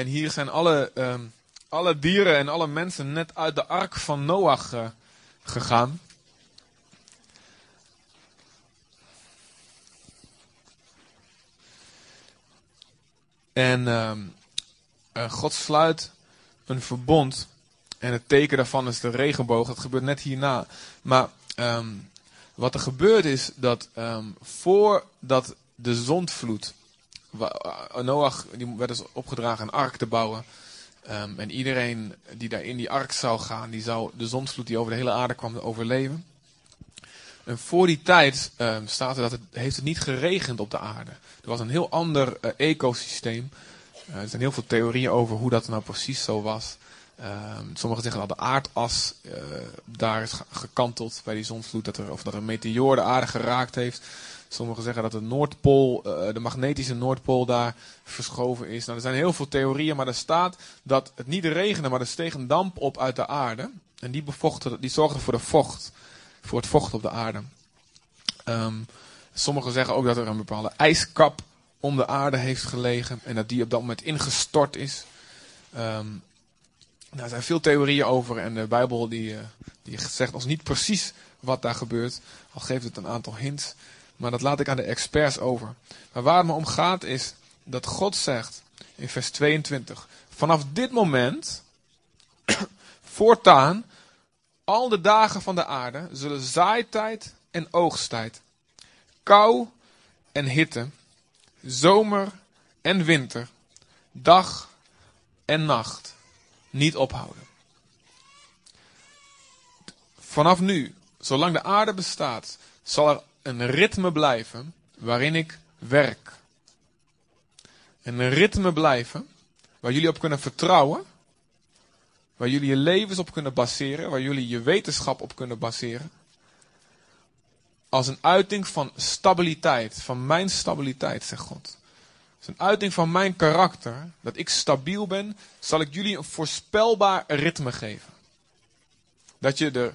En hier zijn alle, ehm, alle dieren en alle mensen net uit de ark van Noach eh, gegaan. En ehm, eh, God sluit een verbond. En het teken daarvan is de regenboog. Dat gebeurt net hierna. Maar ehm, wat er gebeurt is dat voordat de zondvloed. Wa- Noach die werd dus opgedragen een ark te bouwen. Ehm, en iedereen die daar in die ark zou gaan, die zou de zondvloed die over de hele aarde kwam overleven. En voor die tijd ehm, staat er dat het heeft het niet geregend op de aarde. Er was een heel ander eh, ecosysteem. Eh, er zijn heel veel theorieën over hoe dat nou precies zo was. Ehm, sommigen zeggen dat de aardas eh, daar is ge- gekanteld bij die zondvloed, dat er, of dat een meteoor de aarde geraakt heeft. Sommigen zeggen dat de Noordpool, eh, de magnetische Noordpool daar verschoven is. Nou, er zijn heel veel theorieën, maar er staat dat het niet regende, maar er steeg een damp op uit de aarde. En die, die zorgde voor de vocht, voor het vocht op de aarde. Ehm, sommigen zeggen ook dat er een bepaalde ijskap om de aarde heeft gelegen en dat die op dat moment ingestort is. Ehm, nou, er zijn veel theorieën over en de Bijbel die, eh, die zegt ons niet precies wat daar gebeurt, al geeft het een aantal hints. Maar dat laat ik aan de experts over. Maar waar het me om gaat is dat God zegt in vers 22: Vanaf dit moment, voortaan, al de dagen van de aarde zullen zaaitijd en oogsttijd, kou en hitte, zomer en winter, dag en nacht niet ophouden. Vanaf nu, zolang de aarde bestaat, zal er een ritme blijven waarin ik werk. En een ritme blijven waar jullie op kunnen vertrouwen, waar jullie je levens op kunnen baseren, waar jullie je wetenschap op kunnen baseren. Als een uiting van stabiliteit, van mijn stabiliteit, zegt God. Als een uiting van mijn karakter, dat ik stabiel ben, zal ik jullie een voorspelbaar ritme geven. Dat je er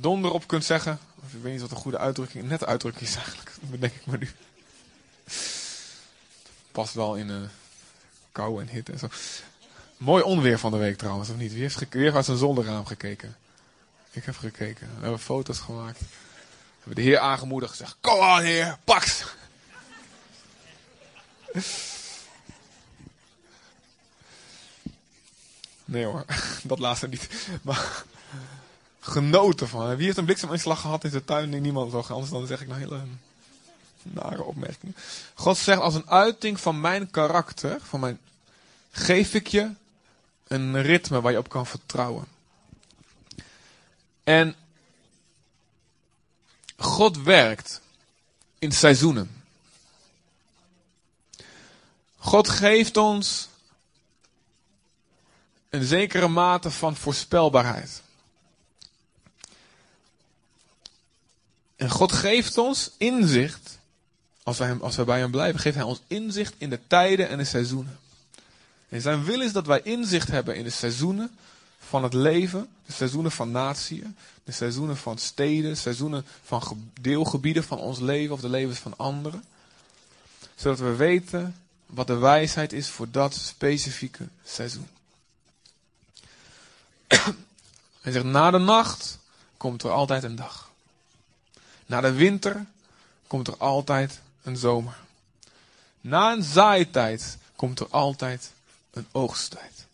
donder op kunt zeggen. Of ik weet niet wat een goede uitdrukking, net uitdrukking is eigenlijk. Bedenk ik me nu. Past wel in een kou en hitte en zo. Mooi onweer van de week trouwens, of niet? Wie heeft, heeft uit zijn zolderraam gekeken? Ik heb gekeken. We hebben foto's gemaakt. We hebben de heer aangemoedigd gezegd, kom aan heer, pak ze." Nee hoor, dat laatste niet. Maar genoten van. Wie heeft een blikseminslag gehad in zijn tuin? Nee, niemand toch. Anders dan zeg ik nou hele nare opmerkingen. God zegt als een uiting van mijn karakter, van mijn, geef ik je een ritme waar je op kan vertrouwen. En God werkt in seizoenen. God geeft ons een zekere mate van voorspelbaarheid. En God geeft ons inzicht, als wij, als wij bij hem blijven, geeft hij ons inzicht in de tijden en de seizoenen. En zijn wil is dat wij inzicht hebben in de seizoenen van het leven, de seizoenen van natieën, de seizoenen van steden, seizoenen van ge- deelgebieden van ons leven of de levens van anderen. Zodat we weten wat de wijsheid is voor dat specifieke seizoen. Hij zegt, na de nacht komt er altijd een dag. Na de winter komt er altijd een zomer. Na een zaaitijd komt er altijd een oogsttijd.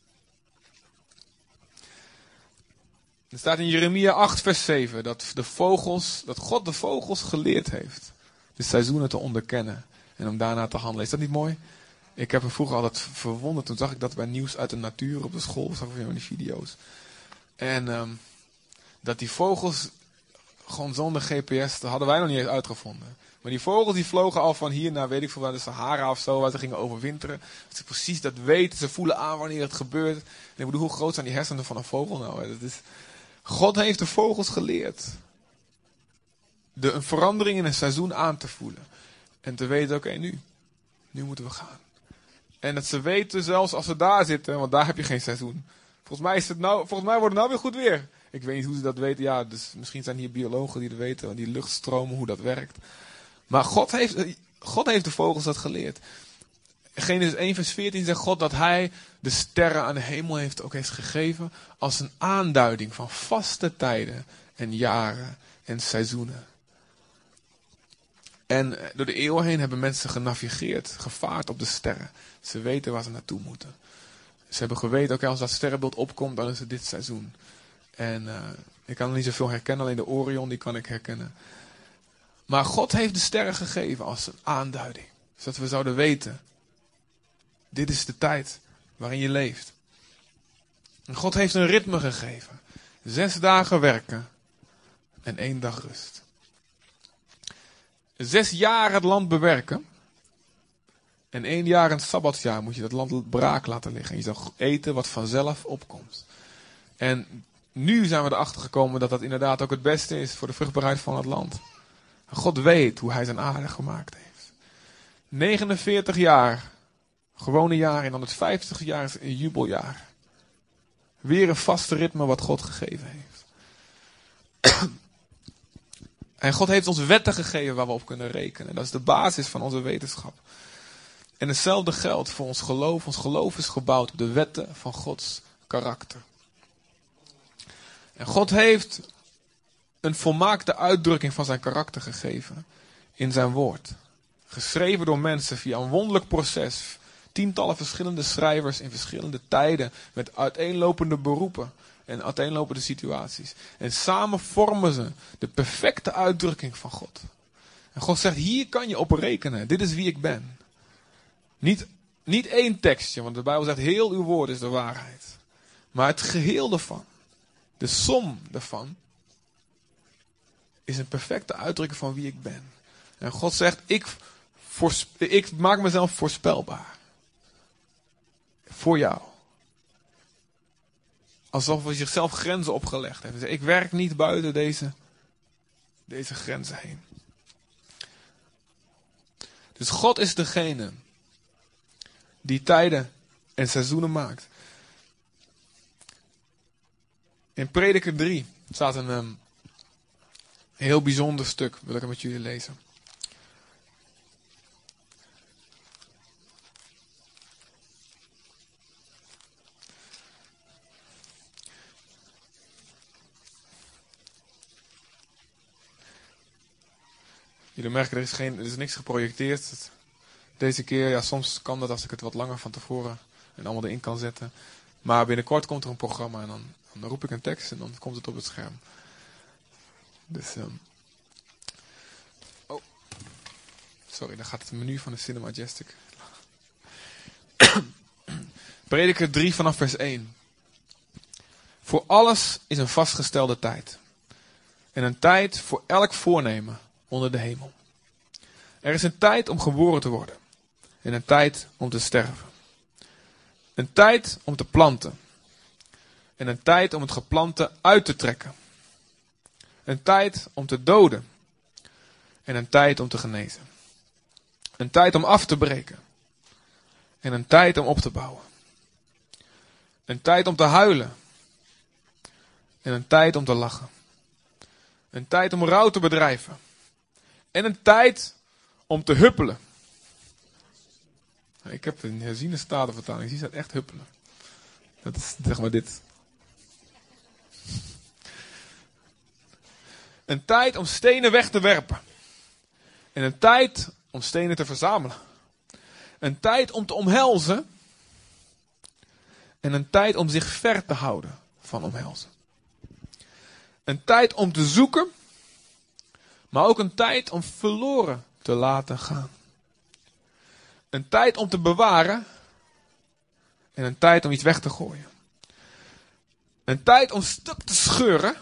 Er staat in Jeremia 8, vers 7 dat, de vogels, dat God de vogels geleerd heeft de seizoenen te onderkennen en om daarna te handelen. Is dat niet mooi? Ik heb me vroeger altijd verwonderd. Toen zag ik dat bij nieuws uit de natuur op de school. Zag ik van die video's. En ehm, dat die vogels gewoon zonder GPS, dat hadden wij nog niet eens uitgevonden. Maar die vogels die vlogen al van hier naar weet ik veel waar de Sahara of zo, waar ze gingen overwinteren. Dat ze precies dat weten, ze voelen aan wanneer het gebeurt. Ik bedoel, hoe groot zijn die hersenen van een vogel nou? Dat is, God heeft de vogels geleerd. De, een verandering in een seizoen aan te voelen. En te weten, oké, nu. Nu moeten we gaan. En dat ze weten zelfs als ze daar zitten, want daar heb je geen seizoen. Volgens mij, is het nou, volgens mij wordt het nou weer goed weer. Ik weet niet hoe ze dat weten. Ja, dus misschien zijn hier biologen die dat weten. Die luchtstromen, hoe dat werkt. Maar God heeft, God heeft de vogels dat geleerd. Genesis 1 vers 14 zegt God dat hij de sterren aan de hemel heeft ook heeft gegeven als een aanduiding van vaste tijden en jaren en seizoenen. En door de eeuwen heen hebben mensen genavigeerd, gevaard op de sterren. Ze weten waar ze naartoe moeten. Ze hebben geweten, oké, als dat sterrenbeeld opkomt, dan is het dit seizoen. En uh, ik kan er niet zoveel herkennen, alleen de Orion, die kan ik herkennen. Maar God heeft de sterren gegeven als een aanduiding. Zodat we zouden weten, dit is de tijd waarin je leeft. En God heeft een ritme gegeven. Zes dagen werken en één dag rust. Zes jaar het land bewerken. En één jaar een sabbatsjaar moet je dat land braak laten liggen. En je zal eten wat vanzelf opkomt. En nu zijn we erachter gekomen dat dat inderdaad ook het beste is voor de vruchtbaarheid van het land. God weet hoe hij zijn aarde gemaakt heeft. 49 jaar, gewone jaar en dan het 50 jaar is een jubeljaar. Weer een vaste ritme wat God gegeven heeft. En God heeft ons wetten gegeven waar we op kunnen rekenen. Dat is de basis van onze wetenschap. En hetzelfde geldt voor ons geloof. Ons geloof is gebouwd op de wetten van Gods karakter. En God heeft een volmaakte uitdrukking van zijn karakter gegeven in zijn woord. Geschreven door mensen via een wonderlijk proces. Tientallen verschillende schrijvers in verschillende tijden met uiteenlopende beroepen en uiteenlopende situaties. En samen vormen ze de perfecte uitdrukking van God. En God zegt, hier kan je op rekenen. Dit is wie ik ben. Niet, niet één tekstje, want de Bijbel zegt, heel uw woord is de waarheid. Maar het geheel ervan, de som ervan, is een perfecte uitdrukking van wie ik ben. En God zegt, ik, ik maak mezelf voorspelbaar. Voor jou. Alsof hij zichzelf grenzen opgelegd heeft. Ik werk niet buiten deze, deze grenzen heen. Dus God is degene die tijden en seizoenen maakt. In Prediker 3 staat een, um, heel bijzonder stuk, wil ik het met jullie lezen. Jullie merken, er is, geen, er is niks geprojecteerd. Deze keer, ja, soms kan dat als ik het wat langer van tevoren en allemaal erin kan zetten. Maar binnenkort komt er een programma en dan, dan roep ik een tekst en dan komt het op het scherm. Dus, um, oh, sorry, dan gaat het menu van de Cinema Majestic. Prediker 3 vanaf vers 1. Voor alles is een vastgestelde tijd. En een tijd voor elk voornemen onder de hemel. Er is een tijd om geboren te worden. En een tijd om te sterven. Een tijd om te planten. En een tijd om het geplante uit te trekken. Een tijd om te doden. En een tijd om te genezen. Een tijd om af te breken. En een tijd om op te bouwen. Een tijd om te huilen. En een tijd om te lachen. Een tijd om rouw te bedrijven. En een tijd om te huppelen. Ik heb een herziene statenvertaling, die staat echt huppelen. Dat is zeg maar dit. Een tijd om stenen weg te werpen. En een tijd om stenen te verzamelen. Een tijd om te omhelzen. En een tijd om zich ver te houden van omhelzen. Een tijd om te zoeken maar ook een tijd om verloren te laten gaan. Een tijd om te bewaren en een tijd om iets weg te gooien. Een tijd om stuk te scheuren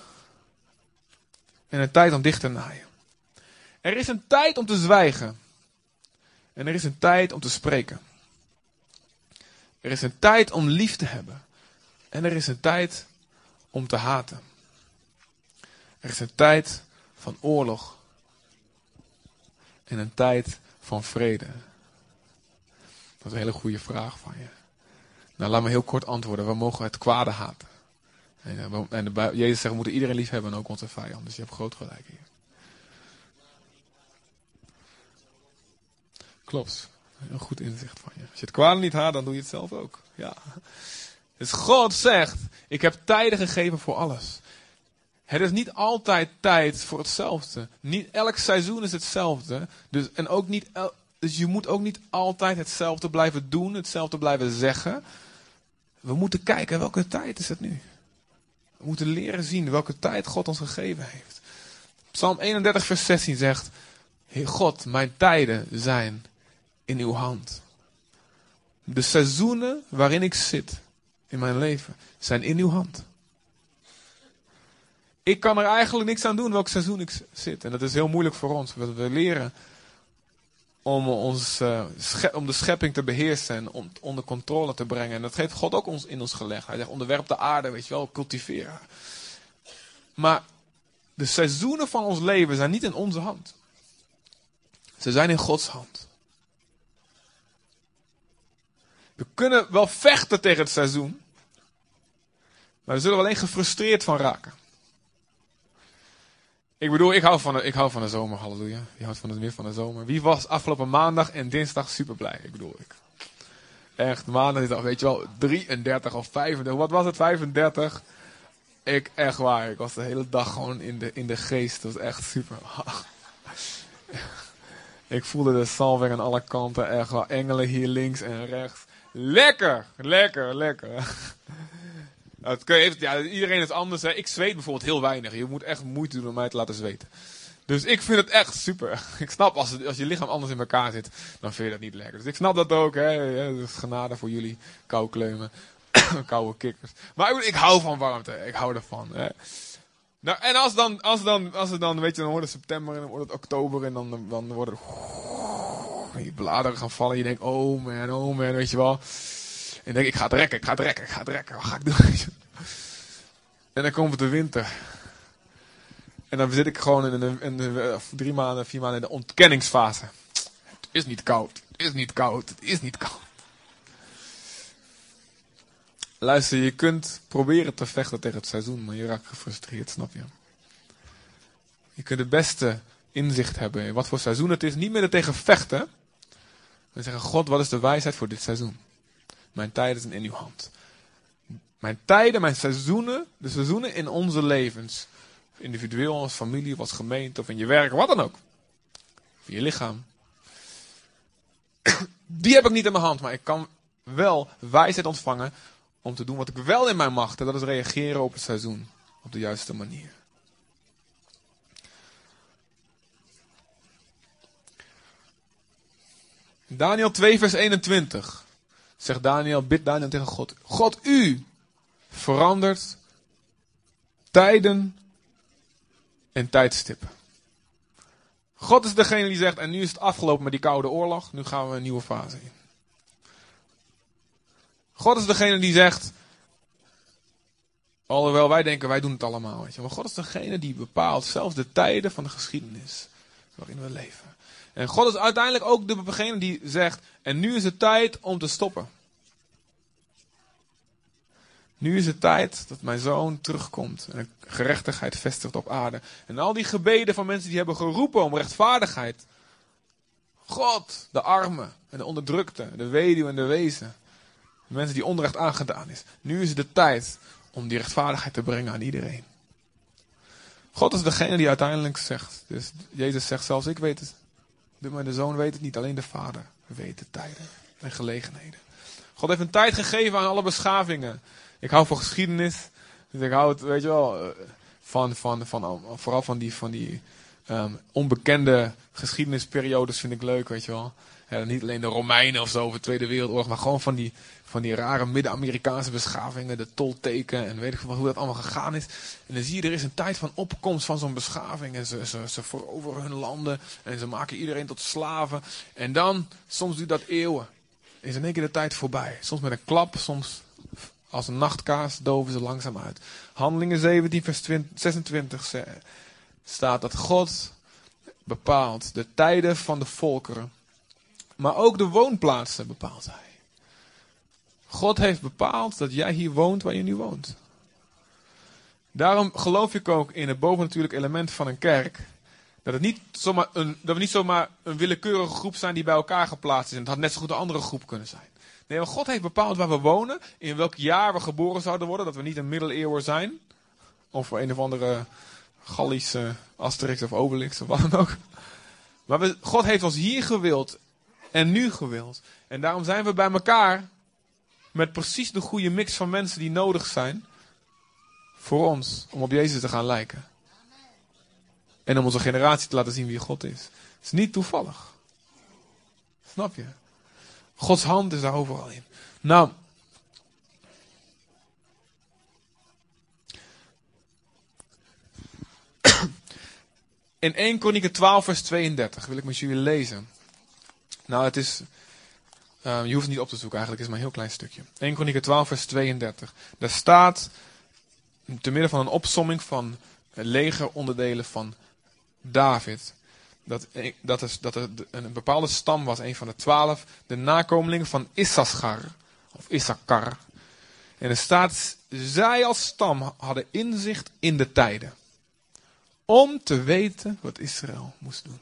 en een tijd om dicht te naaien. Er is een tijd om te zwijgen en er is een tijd om te spreken. Er is een tijd om lief te hebben en er is een tijd om te haten. Er is een tijd van oorlog in een tijd van vrede? Dat is een hele goede vraag van je. Nou, laat me heel kort antwoorden. We mogen het kwade haten. En, eh, en de, Jezus zegt, we moeten iedereen lief hebben en ook onze vijand. Dus je hebt groot gelijk hier. Klopt. Een goed inzicht van je. Als je het kwade niet haat, dan doe je het zelf ook. Ja. Dus God zegt, ik heb tijden gegeven voor alles. Het is niet altijd tijd voor hetzelfde. Niet elk seizoen is hetzelfde. Dus, en ook niet dus je moet ook niet altijd hetzelfde blijven doen, hetzelfde blijven zeggen. We moeten kijken welke tijd is het nu. We moeten leren zien welke tijd God ons gegeven heeft. Psalm 31, vers 16 zegt: Heer God, mijn tijden zijn in uw hand. De seizoenen waarin ik zit in mijn leven zijn in uw hand. Ik kan er eigenlijk niks aan doen welk seizoen ik zit. En dat is heel moeilijk voor ons. We leren om, ons, uh, om de schepping te beheersen en om, onder controle te brengen. En dat heeft God ook ons in ons gelegd. Hij zegt, onderwerp de aarde, weet je wel, cultiveren. Maar de seizoenen van ons leven zijn niet in onze hand. Ze zijn in Gods hand. We kunnen wel vechten tegen het seizoen. Maar we zullen alleen gefrustreerd van raken. Ik bedoel, ik hou van de, ik hou van de zomer, halleluja. Wie houdt van het weer van de zomer? Wie was afgelopen maandag en dinsdag super blij? Ik bedoel, ik. Echt, maandag is weet je wel, 33 of 35. Wat was het, 35? Ik, echt waar, ik was de hele dag gewoon in de, in de geest. Dat was echt super. ik voelde de salving aan alle kanten, echt wel. Engelen hier links en rechts. Lekker, lekker, lekker. Ja, iedereen is anders. Hè. Ik zweet bijvoorbeeld heel weinig. Je moet echt moeite doen om mij te laten zweten. Dus ik vind het echt super. Ik snap als, als je lichaam anders in elkaar zit, dan vind je dat niet lekker. Dus ik snap dat ook. Hè. Genade voor jullie koukleumen. Koude kikkers. Maar ik hou van warmte. Ik hou ervan. Hè. Nou, en als, dan, als, dan, als het dan, weet je, dan wordt het september en dan wordt het oktober en dan, dan worden je bladeren gaan vallen. Je denkt, oh man, oh man, weet je wel. En denk ik, ga het rekken, ik ga het rekken, ik ga het rekken. Wat ga ik doen? En dan komt de winter. En dan zit ik gewoon in, de, in de, drie maanden, vier maanden in de ontkenningsfase. Het is niet koud, het is niet koud, het is niet koud. Luister, je kunt proberen te vechten tegen het seizoen, maar je raakt gefrustreerd, snap je? Je kunt het beste inzicht hebben in wat voor seizoen het is. Niet meer er tegen vechten. Maar zeggen, God, wat is de wijsheid voor dit seizoen? Mijn tijden zijn in uw hand. Mijn tijden, mijn seizoenen, de seizoenen in onze levens. Individueel, als familie, als gemeente, of in je werk, wat dan ook. In je lichaam. Die heb ik niet in mijn hand, maar ik kan wel wijsheid ontvangen om te doen wat ik wel in mijn macht. En dat is reageren op het seizoen. Op de juiste manier. Daniel 2 vers 21 zegt Daniel, bid Daniel tegen God. God, u verandert tijden en tijdstippen. God is degene die zegt, en nu is het afgelopen met die koude oorlog, nu gaan we een nieuwe fase in. God is degene die zegt, alhoewel wij denken wij doen het allemaal, weet je, maar God is degene die bepaalt zelfs de tijden van de geschiedenis waarin we leven. En God is uiteindelijk ook degene die zegt, en nu is het tijd om te stoppen. Nu is het tijd dat mijn zoon terugkomt en gerechtigheid vestigt op aarde. En al die gebeden van mensen die hebben geroepen om rechtvaardigheid. God, de armen en de onderdrukte, de weduwe en de wezen. De mensen die onrecht aangedaan is. Nu is het de tijd om die rechtvaardigheid te brengen aan iedereen. God is degene die uiteindelijk zegt. Dus Jezus zegt zelfs, ik weet het. Maar de zoon weet het niet, alleen de vader weet de tijden en gelegenheden. God heeft een tijd gegeven aan alle beschavingen. Ik hou van geschiedenis. Dus ik hou het, weet je wel, eh, van, van, van, vooral van die, van die um, onbekende geschiedenisperiodes vind ik leuk, weet je wel. Ja, niet alleen de Romeinen of zo, of de Tweede Wereldoorlog, maar gewoon van die, van die rare Midden-Amerikaanse beschavingen, de tolteken en weet ik wel hoe dat allemaal gegaan is. En dan zie je, er is een tijd van opkomst van zo'n beschaving en ze, ze, ze veroveren hun landen en ze maken iedereen tot slaven. En dan, soms duurt dat eeuwen, is in één keer de tijd voorbij. Soms met een klap, soms als een nachtkaas doven ze langzaam uit. Handelingen 17, vers 26 staat dat God bepaalt de tijden van de volkeren. Maar ook de woonplaatsen bepaalt hij. God heeft bepaald dat jij hier woont waar je nu woont. Daarom geloof ik ook in het bovennatuurlijk element van een kerk. Dat, het niet zomaar een, dat we niet zomaar een willekeurige groep zijn die bij elkaar geplaatst is. En het had net zo goed een andere groep kunnen zijn. Nee, maar God heeft bepaald waar we wonen, in welk jaar we geboren zouden worden, dat we niet een middeleeuwer zijn. Of een of andere Gallische Asterix of Obelix of wat dan ook. Maar we, God heeft ons hier gewild en nu gewild. En daarom zijn we bij elkaar met precies de goede mix van mensen die nodig zijn voor ons om op Jezus te gaan lijken. En om onze generatie te laten zien wie God is. Het is niet toevallig. Snap je? Gods hand is daar overal in. Nou. In 1 Kronieken 12 vers 32 wil ik met jullie lezen. Nou, het is... Uh, je hoeft het niet op te zoeken, eigenlijk is het maar een heel klein stukje. 1 Kronieken 12 vers 32. Daar staat, te midden van een opsomming van legeronderdelen van David dat, dat, is, dat er een bepaalde stam was, een van de twaalf, de nakomelingen van Issachar, of Issachar. En er staat, zij als stam hadden inzicht in de tijden, om te weten wat Israël moest doen.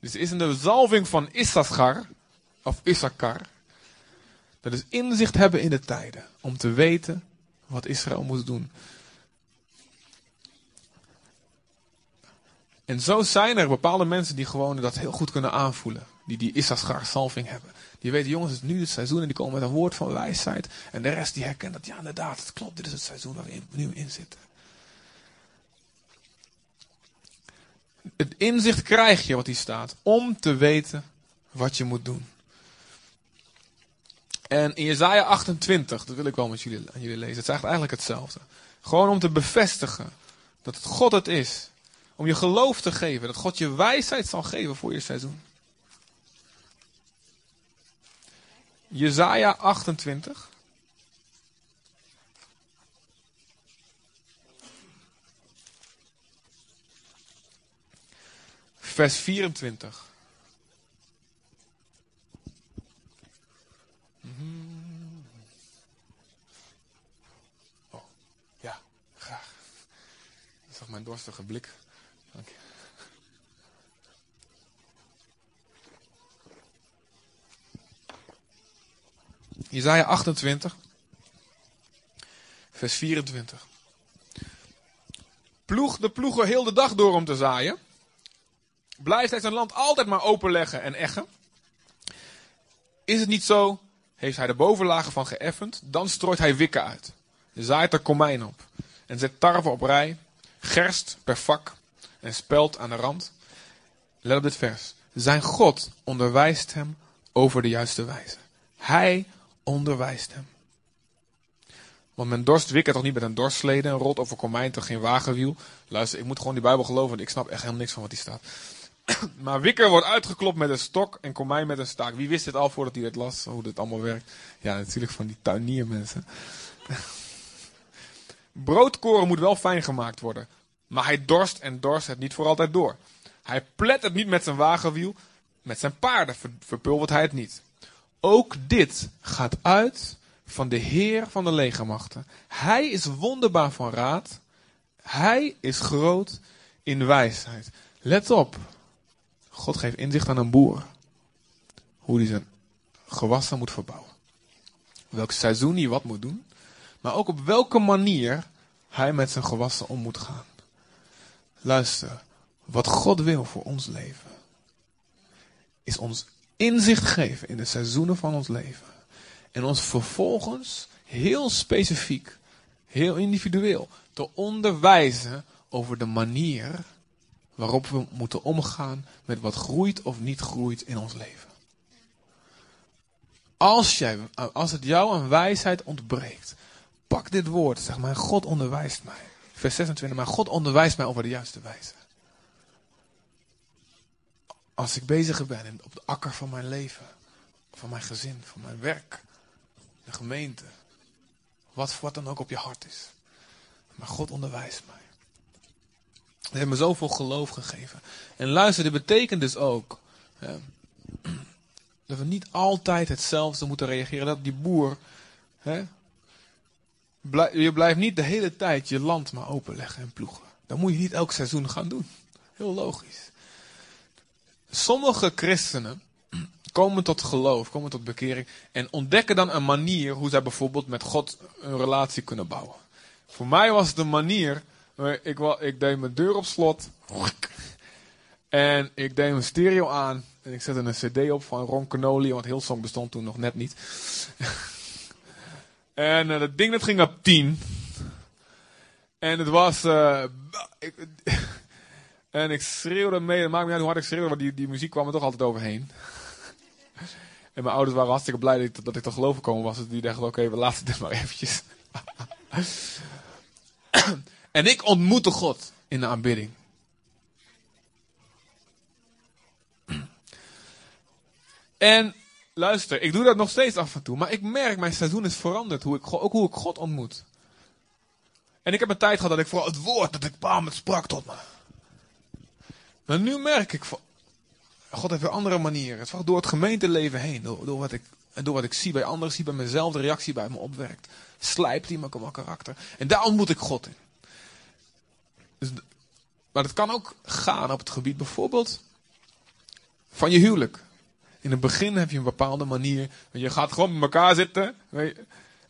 Dus er is een zalving van Issachar, of Issachar, dat is inzicht hebben in de tijden, om te weten wat Israël moest doen. En zo zijn er bepaalde mensen die gewoon dat heel goed kunnen aanvoelen. Die die Issachar salving hebben. Die weten, jongens, het is nu het seizoen en die komen met een woord van wijsheid. En de rest die herkent dat, ja inderdaad, het klopt, dit is het seizoen waar we nu in zitten. Het inzicht krijg je wat hier staat, om te weten wat je moet doen. En in Jezaja 28, dat wil ik wel met jullie, aan jullie lezen, het is eigenlijk hetzelfde. Gewoon om te bevestigen dat het God het is om je geloof te geven. Dat God je wijsheid zal geven voor je seizoen. Jezaja 28. Vers 24. Oh, ja, graag. Dat is mijn dorstige blik. Okay. Isaiah 28, vers 24. Ploeg de ploeger heel de dag door om te zaaien. Blijft hij zijn land altijd maar openleggen en eggen. Is het niet zo, heeft hij de bovenlagen van geëffend, dan strooit hij wikken uit. Zaait er komijn op en zet tarwe op rij, gerst per vak en speld aan de rand. Let op dit vers. Zijn God onderwijst hem over de juiste wijze. Hij onderwijst hem. Want men dorst wikken toch niet met een dorstslede en rolt over komijn toch geen wagenwiel. Luister, ik moet gewoon die Bijbel geloven, want ik snap echt helemaal niks van wat hier staat. maar wikker wordt uitgeklopt met een stok en komijn met een staak. Wie wist dit al voordat hij dit las, hoe dit allemaal werkt? Ja, natuurlijk van die tuiniermensen. Broodkoren moet wel fijn gemaakt worden. Maar hij dorst en dorst het niet voor altijd door. Hij plet het niet met zijn wagenwiel, met zijn paarden verpulvert hij het niet. Ook dit gaat uit van de Heer van de legermachten. Hij is wonderbaar van raad. Hij is groot in wijsheid. Let op. God geeft inzicht aan een boer. Hoe hij zijn gewassen moet verbouwen. Welk seizoen hij wat moet doen. Maar ook op welke manier hij met zijn gewassen om moet gaan. Luister, wat God wil voor ons leven, is ons inzicht geven in de seizoenen van ons leven. En ons vervolgens heel specifiek, heel individueel te onderwijzen over de manier waarop we moeten omgaan met wat groeit of niet groeit in ons leven. Als, jij, als het jou aan wijsheid ontbreekt, pak dit woord, zeg maar, God onderwijst mij. Vers 26, maar God onderwijst mij over de juiste wijze. Als ik bezig ben op de akker van mijn leven, van mijn gezin, van mijn werk, de gemeente, wat, wat dan ook op je hart is. Maar God onderwijst mij. Hij heeft me zoveel geloof gegeven. En luister, dit betekent dus ook dat we niet altijd hetzelfde moeten reageren. Dat die boer, hè, je blijft niet de hele tijd je land maar openleggen en ploegen. Dat moet je niet elk seizoen gaan doen. Heel logisch. Sommige christenen komen tot geloof, komen tot bekering en ontdekken dan een manier hoe zij bijvoorbeeld met God een relatie kunnen bouwen. Voor mij was een manier, ik, ik deed mijn deur op slot en ik deed mijn stereo aan en ik zette een cd op van Ron Canoli, want heel song bestond toen nog net niet. En uh, dat ding dat ging op 10. En het was, uh, ik, en ik schreeuwde mee, het maakt me niet uit hoe hard ik schreeuwde, maar die, die muziek kwam er toch altijd overheen. En mijn ouders waren hartstikke blij dat ik, dat ik te geloven komen was. Dus die dachten, oké, we laten dit maar eventjes. en ik ontmoette God in de aanbidding. en luister, ik doe dat nog steeds af en toe. Maar ik merk, mijn seizoen is veranderd. Hoe ik, ook hoe ik God ontmoet. En ik heb een tijd gehad dat ik vooral het woord, dat ik bam, het sprak tot me. Maar nu merk ik, God heeft weer andere manieren. Het is door het gemeenteleven heen. Door, wat ik, door wat ik zie bij anderen, zie bij mezelf, de reactie bij me opwerkt. Slijpt hij mijn karakter. En daar ontmoet ik God in. Dus, maar het kan ook gaan op het gebied bijvoorbeeld van je huwelijk. In het begin heb je een bepaalde manier. Je gaat gewoon met elkaar zitten.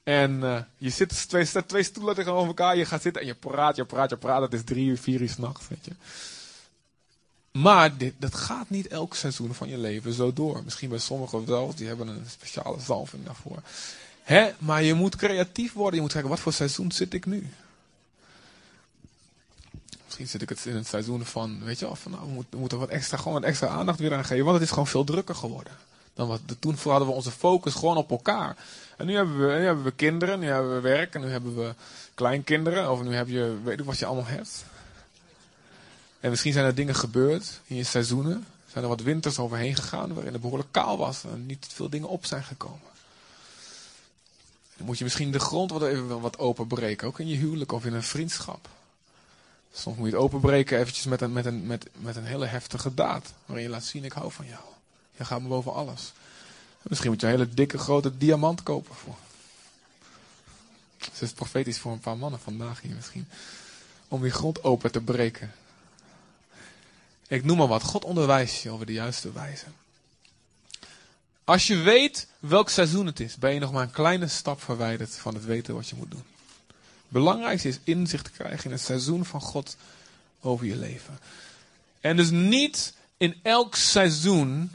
en uh, je zit twee, twee stoelen tegenover elkaar. Je gaat zitten en je praat, je praat, je praat. Het is drie uur, vier uur s'nachts. Maar dit, dat gaat niet elk seizoen van je leven zo door. Misschien bij sommigen wel, die hebben een speciale zalving daarvoor. Hè? Maar je moet creatief worden. Je moet kijken, wat voor seizoen zit ik nu? Misschien zit ik het in het seizoen van, weet je wel, van nou, we moeten, wat extra, gewoon wat extra aandacht weer aan geven. Want het is gewoon veel drukker geworden. Dan wat, toen hadden we onze focus gewoon op elkaar. En nu hebben, we, nu hebben we kinderen, nu hebben we werk, en nu hebben we kleinkinderen. Of nu heb je, weet ik wat je allemaal hebt. En misschien zijn er dingen gebeurd in je seizoenen. Zijn er wat winters overheen gegaan waarin het behoorlijk kaal was en niet veel dingen op zijn gekomen. Dan moet je misschien de grond wat even wat openbreken, ook in je huwelijk of in een vriendschap. Soms moet je het openbreken eventjes met een, met een, met, met een hele heftige daad. Waarin je laat zien, ik hou van jou. Je gaat me boven alles. misschien moet je een hele dikke grote diamant kopen voor. Dat is profetisch voor een paar mannen vandaag hier misschien. Om die grond open te breken. Ik noem maar wat. God onderwijst je over de juiste wijze. Als je weet welk seizoen het is, ben je nog maar een kleine stap verwijderd van het weten wat je moet doen. Belangrijkste is inzicht krijgen in het seizoen van God over je leven. En dus niet in elk seizoen.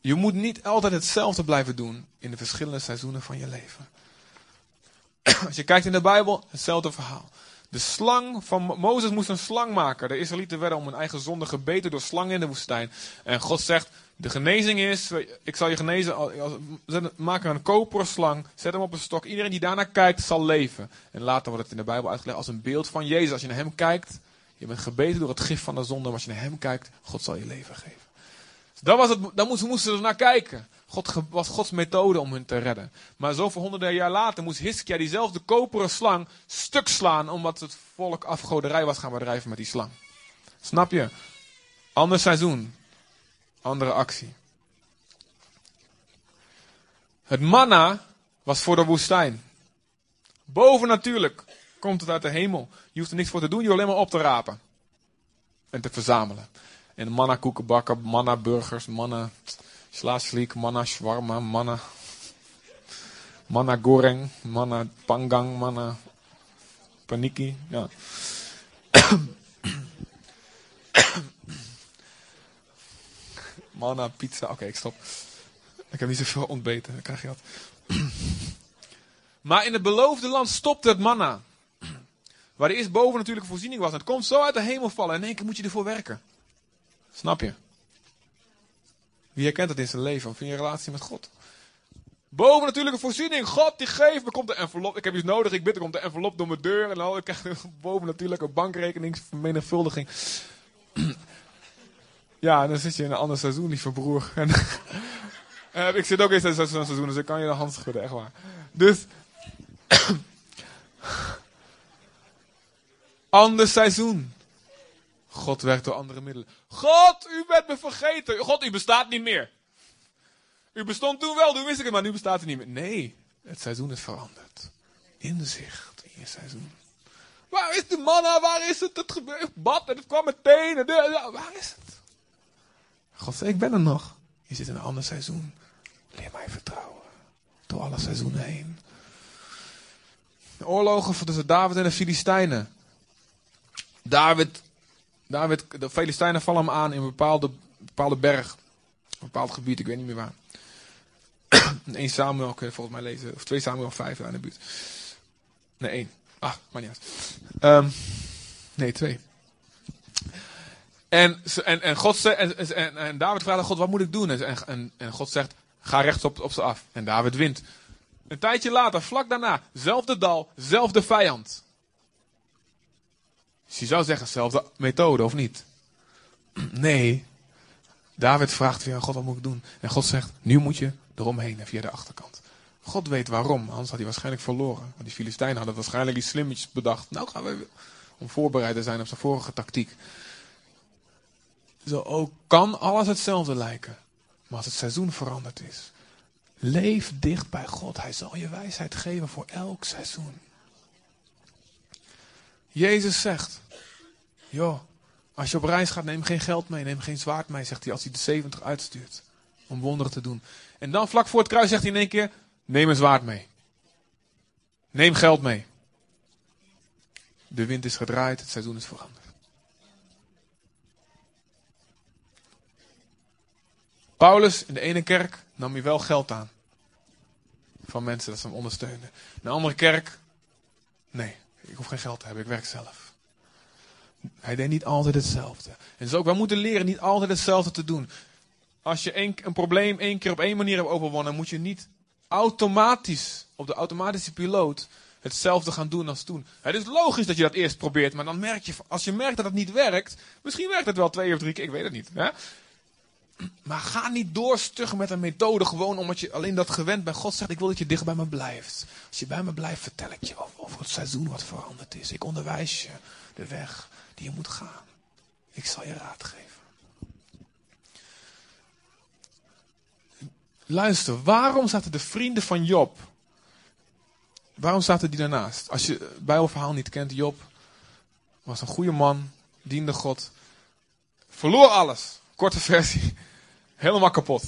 Je moet niet altijd hetzelfde blijven doen in de verschillende seizoenen van je leven. Als je kijkt in de Bijbel, hetzelfde verhaal. De slang van Mozes moest een slang maken. De Israëlieten werden om hun eigen zonde gebeten door slangen in de woestijn. En God zegt: De genezing is, ik zal je genezen. Maak er een koperen slang, zet hem op een stok. Iedereen die daarnaar kijkt zal leven. En later wordt het in de Bijbel uitgelegd als een beeld van Jezus. Als je naar hem kijkt, je bent gebeten door het gif van de zonde. Maar als je naar hem kijkt, God zal je leven geven. Dus dat was het, daar moesten ze naar kijken. Was Gods methode om hun te redden. Maar zoveel honderden jaar later moest Hiskia diezelfde koperen slang stuk slaan. Omdat het volk afgoderij was gaan bedrijven met die slang. Snap je? Ander seizoen. Andere actie. Het manna was voor de woestijn. Boven natuurlijk komt het uit de hemel. Je hoeft er niks voor te doen, je hoeft alleen maar op te rapen. En te verzamelen. En manna koeken bakken, manna burgers, manna Slaasliek, manna shawarma, manna, manna goreng, manna pangang, manna paniki. Ja. manna pizza. Oké, ik stop. Ik heb niet zoveel ontbeten. Dan krijg je dat. maar in het beloofde land stopte het manna. Waar eerst boven natuurlijke voorziening was. het komt zo uit de hemel vallen. En in één keer moet je ervoor werken. Snap je? Wie herkent dat in zijn leven of in je relatie met God? Boven natuurlijke voorziening. God die geeft. Er komt de envelop. Ik heb iets nodig. Ik bid. Er komt de envelop door mijn deur. En dan krijg ik boven natuurlijke bankrekening. Vermenigvuldiging. Ja, en dan zit je in een ander seizoen, lieve broer. En, uh, ik zit ook in zo'n seizoen, dus ik kan je de hand schudden, echt waar. Dus. ander seizoen. God werkt door andere middelen. God, u bent me vergeten. God, u bestaat niet meer. U bestond toen wel, toen wist ik het, maar nu bestaat u niet meer. Nee, het seizoen is veranderd. Inzicht in je seizoen. Waar is de manna? Waar is het? Het gebeurt. Bad en het kwam meteen. Waar is het? God zei, ik ben er nog. Je zit in een ander seizoen. Leer mij vertrouwen. Door alle seizoenen heen. De oorlogen tussen David en de Filistijnen. David, David, de Filistijnen vallen hem aan in een bepaalde, bepaalde berg. Een bepaald gebied, ik weet niet meer waar. 1 Samuel kun je volgens mij lezen. Of 2 Samuel 5 daar in de buurt. Nee, 1. Ah, maar niet uit. Um, nee, 2. En, en, en, God en, en, David vraagt aan God, wat moet ik doen? En, en, en God zegt, ga rechts op, op ze af. En David wint. Een tijdje later, vlak daarna, zelfde dal, zelfde vijand. Dus je zou zeggen, zelfde methode, of niet? Nee. David vraagt weer aan God, wat moet ik doen? En God zegt, nu moet je eromheen en via de achterkant. God weet waarom, anders had hij waarschijnlijk verloren. Want die Filistijnen hadden waarschijnlijk iets slimmetjes bedacht. Nou gaan we om voorbereid te zijn op zijn vorige tactiek. Zo ook kan alles hetzelfde lijken. Maar als het seizoen veranderd is, leef dicht bij God. Hij zal je wijsheid geven voor elk seizoen. Jezus zegt, joh, als je op reis gaat, neem geen geld mee, neem geen zwaard mee, zegt hij als hij de 70 uitstuurt. Om wonderen te doen. En dan vlak voor het kruis zegt hij in één keer, neem een zwaard mee. Neem geld mee. De wind is gedraaid, het seizoen is veranderd. Paulus in de ene kerk nam hij wel geld aan. Van mensen dat ze hem ondersteunen. In de andere kerk, nee, ik hoef geen geld te hebben, ik werk zelf. Hij deed niet altijd hetzelfde. En zo ook, wij moeten leren niet altijd hetzelfde te doen. Als je een, een probleem één keer op één manier hebt overwonnen, moet je niet automatisch, op de automatische piloot, hetzelfde gaan doen als toen. Het is logisch dat je dat eerst probeert, maar dan merk je, als je merkt dat het niet werkt, misschien werkt het wel twee of drie keer, ik weet het niet. Hè? Maar ga niet doorstuggen met een methode gewoon omdat je alleen dat gewend bent. God zegt, ik wil dat je dicht bij me blijft. Als je bij me blijft, vertel ik je over, over het seizoen wat veranderd is. Ik onderwijs je de weg die je moet gaan. Ik zal je raad geven. Luister, waarom zaten de vrienden van Job? Waarom zaten die daarnaast? Als je het Bijbelverhaal niet kent, Job was een goede man, diende God, verloor alles. Korte versie. Helemaal kapot.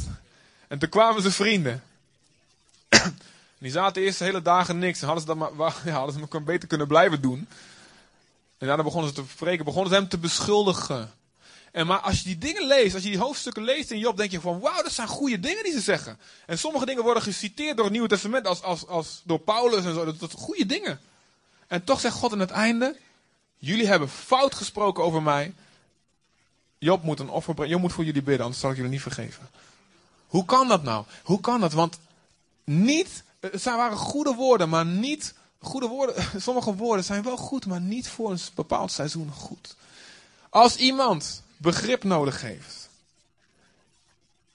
En toen kwamen zijn vrienden. die zaten eerst de hele dagen niks. En hadden ze, dat maar, ja, hadden ze maar beter kunnen blijven doen. En daarna begonnen ze te spreken, begonnen ze hem te beschuldigen. En maar als je die dingen leest, als je die hoofdstukken leest in Job, denk je van wauw, dat zijn goede dingen die ze zeggen. En sommige dingen worden geciteerd door het Nieuwe Testament als, als, als door Paulus en zo. Dat, dat goede dingen. En toch zegt God aan het einde, jullie hebben fout gesproken over mij. Job moet een offer brengen. Moet voor jullie bidden, anders zal ik jullie niet vergeven. Hoe kan dat nou? Hoe kan dat? Want niet, het waren goede woorden, maar niet, goede woorden, sommige woorden zijn wel goed, maar niet voor een bepaald seizoen goed. Als iemand begrip nodig heeft,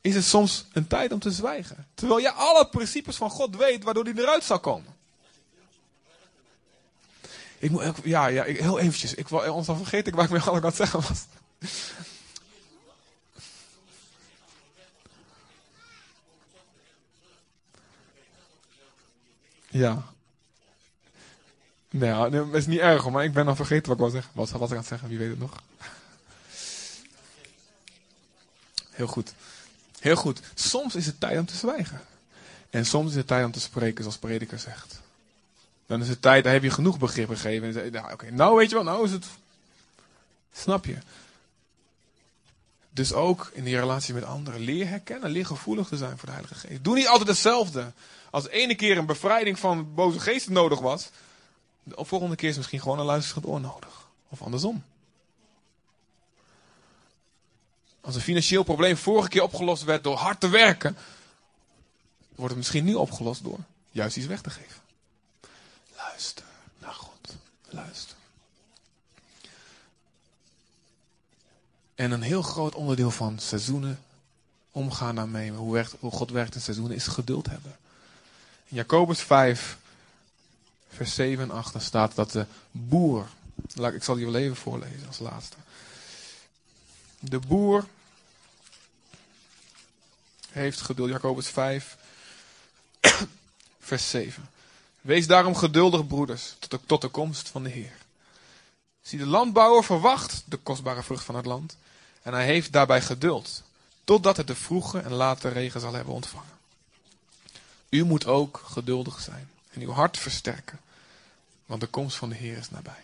is het soms een tijd om te zwijgen. Terwijl je alle principes van God weet waardoor hij eruit zal komen. Ik moet, ja, ja, heel eventjes. Ik, anders dan vergeet ik waar ik mee aan het zeggen was. Ja. Nou, dat is niet erg maar ik ben dan vergeten wat ik wou zeggen. Wat was ik aan het zeggen? Wie weet het nog? Heel goed. Heel goed. Soms is het tijd om te zwijgen. En soms is het tijd om te spreken, zoals prediker zegt. Dan is het tijd, daar heb je genoeg begrip gegeven. Nou, oké, nou weet je wel, nou is het. Snap je? Dus ook in die relatie met anderen. Leer herkennen, leer gevoelig te zijn voor de Heilige Geest. Doe niet altijd hetzelfde. Als ene keer een bevrijding van boze geesten nodig was, de volgende keer is misschien gewoon een luisterend oor nodig. Of andersom. Als een financieel probleem vorige keer opgelost werd door hard te werken, wordt het misschien nu opgelost door juist iets weg te geven. Luister naar God. Luister. En een heel groot onderdeel van seizoenen omgaan daarmee, hoe, hoe God werkt in seizoenen, is geduld hebben. In Jacobus 5, vers 7 en 8 staat dat de boer, ik zal die wel even voorlezen als laatste. De boer heeft geduld, Jacobus 5, vers 7. Wees daarom geduldig, broeders, tot de, tot de komst van de Heer. Zie, de landbouwer verwacht de kostbare vrucht van het land. En hij heeft daarbij geduld. Totdat het de vroege en late regen zal hebben ontvangen. U moet ook geduldig zijn. En uw hart versterken. Want de komst van de Heer is nabij.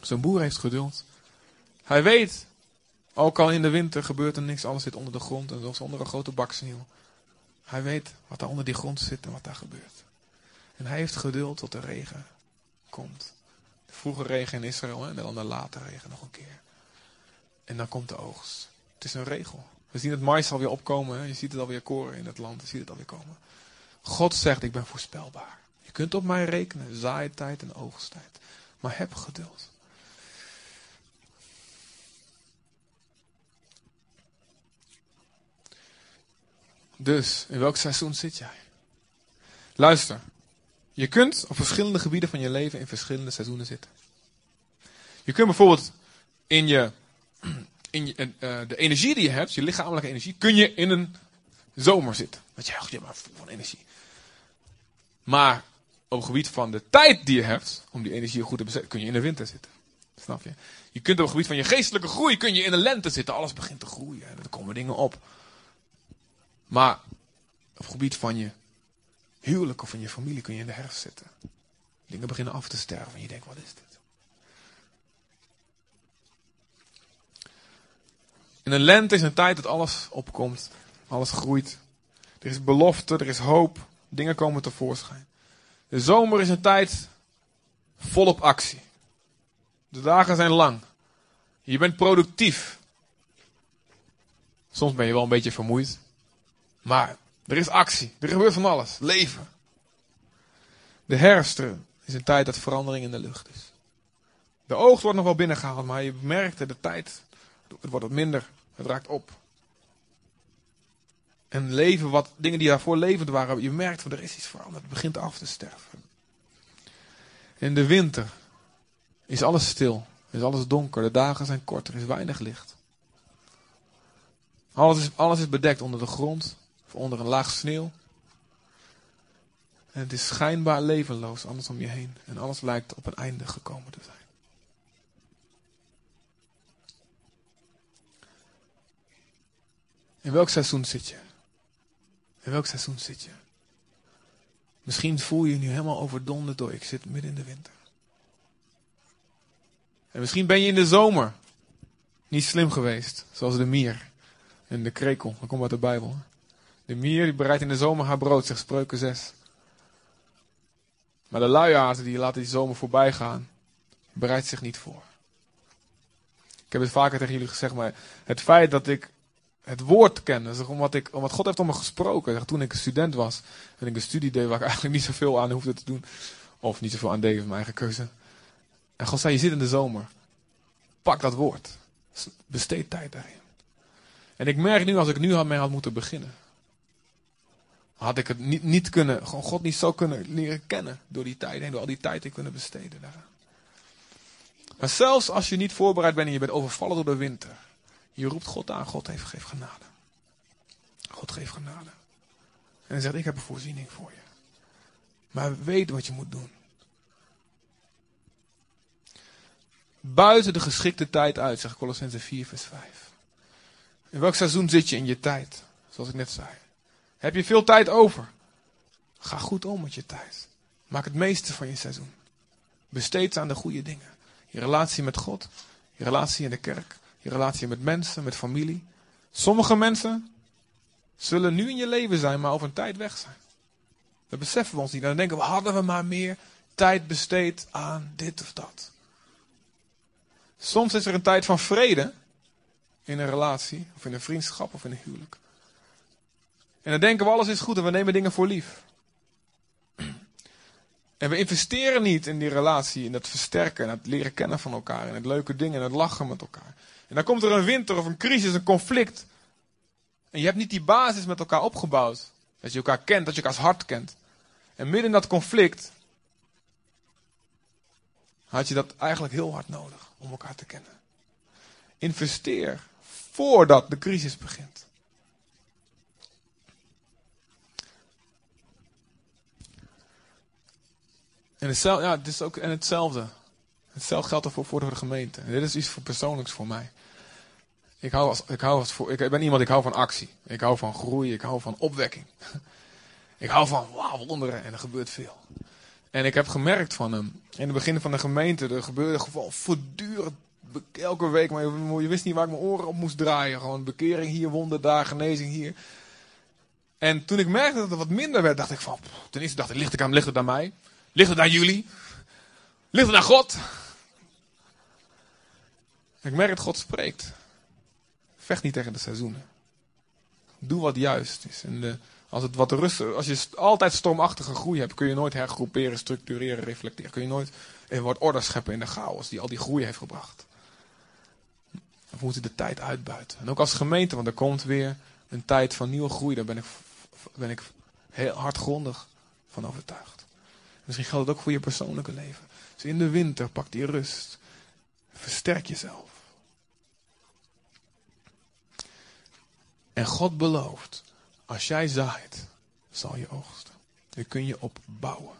Zo'n boer heeft geduld. Hij weet, ook al in de winter gebeurt er niks, alles zit onder de grond en zelfs onder een grote bak sneeuw. Hij weet wat daar onder die grond zit en wat daar gebeurt. En hij heeft geduld tot de regen komt. De vroege regen in Israël en dan de late regen nog een keer. En dan komt de oogst. Het is een regel. We zien het mais alweer opkomen. Je ziet het alweer koren in het land. Je ziet het alweer komen. God zegt, ik ben voorspelbaar. Je kunt op mij rekenen. Zaaitijd en oogsttijd. Maar heb geduld. Dus, in welk seizoen zit jij? Luister. Je kunt op verschillende gebieden van je leven in verschillende seizoenen zitten. Je kunt bijvoorbeeld in je, in je, uh, de energie die je hebt, je lichamelijke energie, kun je in een zomer zitten. Dat je, je maar van energie. Maar op het gebied van de tijd die je hebt, om die energie goed te bezetten, kun je in de winter zitten. Snap je? Je kunt op het gebied van je geestelijke groei, kun je in de lente zitten. Alles begint te groeien en er komen dingen op. Maar op het gebied van je huwelijk of van je familie kun je in de herfst zitten. Dingen beginnen af te sterven en je denkt, wat is dit? In een lente is een tijd dat alles opkomt, alles groeit. Er is belofte, er is hoop, dingen komen tevoorschijn. De zomer is een tijd volop actie. De dagen zijn lang. Je bent productief. Soms ben je wel een beetje vermoeid. Maar er is actie. Er gebeurt van alles. Leven. De herfst is een tijd dat verandering in de lucht is. De oogst wordt nog wel binnengehaald, maar je merkt de tijd. Het wordt wat minder. Het raakt op. En leven, wat dingen die daarvoor levend waren, je merkt van er is iets veranderd. Het begint af te sterven. In de winter is alles stil. Is alles donker. De dagen zijn kort. Er is weinig licht. Alles is, alles is bedekt onder de grond. Of onder een laag sneeuw. En het is schijnbaar levenloos, alles om je heen. En alles lijkt op een einde gekomen te zijn. In welk seizoen zit je? In welk seizoen zit je? Misschien voel je je nu helemaal overdonderd door. Ik zit midden in de winter. En misschien ben je in de zomer niet slim geweest. Zoals de mier en de krekel. Dat komt uit de Bijbel. De mier die bereidt in de zomer haar brood, zegt Spreuken 6. Maar de luiaarden die laten die zomer voorbij gaan, bereidt zich niet voor. Ik heb het vaker tegen jullie gezegd, maar het feit dat ik het woord ken, dus omdat, ik, omdat God heeft om me gesproken. Toen ik een student was en ik een studie deed waar ik eigenlijk niet zoveel aan hoefde te doen. Of niet zoveel aan deed, mijn eigen keuze. En God zei, je zit in de zomer. Pak dat woord. Besteed tijd daarin. En ik merk nu, als ik nu mee had moeten beginnen had ik het niet, niet kunnen, gewoon God niet zo kunnen leren kennen door die tijd heen, door al die tijd te kunnen besteden daaraan. Maar zelfs als je niet voorbereid bent en je bent overvallen door de winter, je roept God aan, God heeft, geeft genade. God geeft genade. En hij zegt, ik heb een voorziening voor je. Maar weet wat je moet doen. Buiten de geschikte tijd uit, zegt Colossense 4 vers 5. In welk seizoen zit je in je tijd? Zoals ik net zei. Heb je veel tijd over? Ga goed om met je tijd. Maak het meeste van je seizoen. Besteed aan de goede dingen. Je relatie met God, je relatie in de kerk, je relatie met mensen, met familie. Sommige mensen zullen nu in je leven zijn, maar over een tijd weg zijn. Dat beseffen we ons niet. Dan denken we, hadden we maar meer tijd besteed aan dit of dat. Soms is er een tijd van vrede in een relatie, of in een vriendschap, of in een huwelijk. En dan denken we alles is goed en we nemen dingen voor lief. En we investeren niet in die relatie, in het versterken, en het leren kennen van elkaar, in het leuke dingen, en het lachen met elkaar. En dan komt er een winter of een crisis, een conflict. En je hebt niet die basis met elkaar opgebouwd. Dat je elkaar kent, dat je elkaars hart kent. En midden in dat conflict had je dat eigenlijk heel hard nodig om elkaar te kennen. Investeer voordat de crisis begint. En hetzelfde, ja, is ook en hetzelfde. Hetzelfde geldt ervoor voor de gemeente. Dit is iets voor persoonlijks voor mij. Ik, hou als, ik, hou als ik ben iemand, ik hou van actie. Ik hou van groei, ik hou van opwekking. Ik hou van wauw, wonderen en er gebeurt veel. En ik heb gemerkt van hem, in het begin van de gemeente, er gebeurde gewoon voortdurend, elke week, maar je, je wist niet waar ik mijn oren op moest draaien. Gewoon bekering hier, wonder daar, genezing hier. En toen ik merkte dat het wat minder werd, dacht ik van, ten eerste dacht ik, ligt het aan, ligt het aan mij? Ligt het aan jullie? Ligt het aan God? Ik merk dat God spreekt. Vecht niet tegen de seizoenen. Doe wat juist is. En de, als, het wat rust, als je altijd stormachtige groei hebt, kun je nooit hergroeperen, structureren, reflecteren. Kun je nooit een wat orde scheppen in de chaos die al die groei heeft gebracht. We moeten de tijd uitbuiten. En ook als gemeente, want er komt weer een tijd van nieuwe groei. Daar ben ik, ben ik heel hardgrondig van overtuigd. Misschien geldt het ook voor je persoonlijke leven. Dus in de winter pak die rust. Versterk jezelf. En God belooft, als jij zaait, zal je oogsten. Daar kun je op bouwen.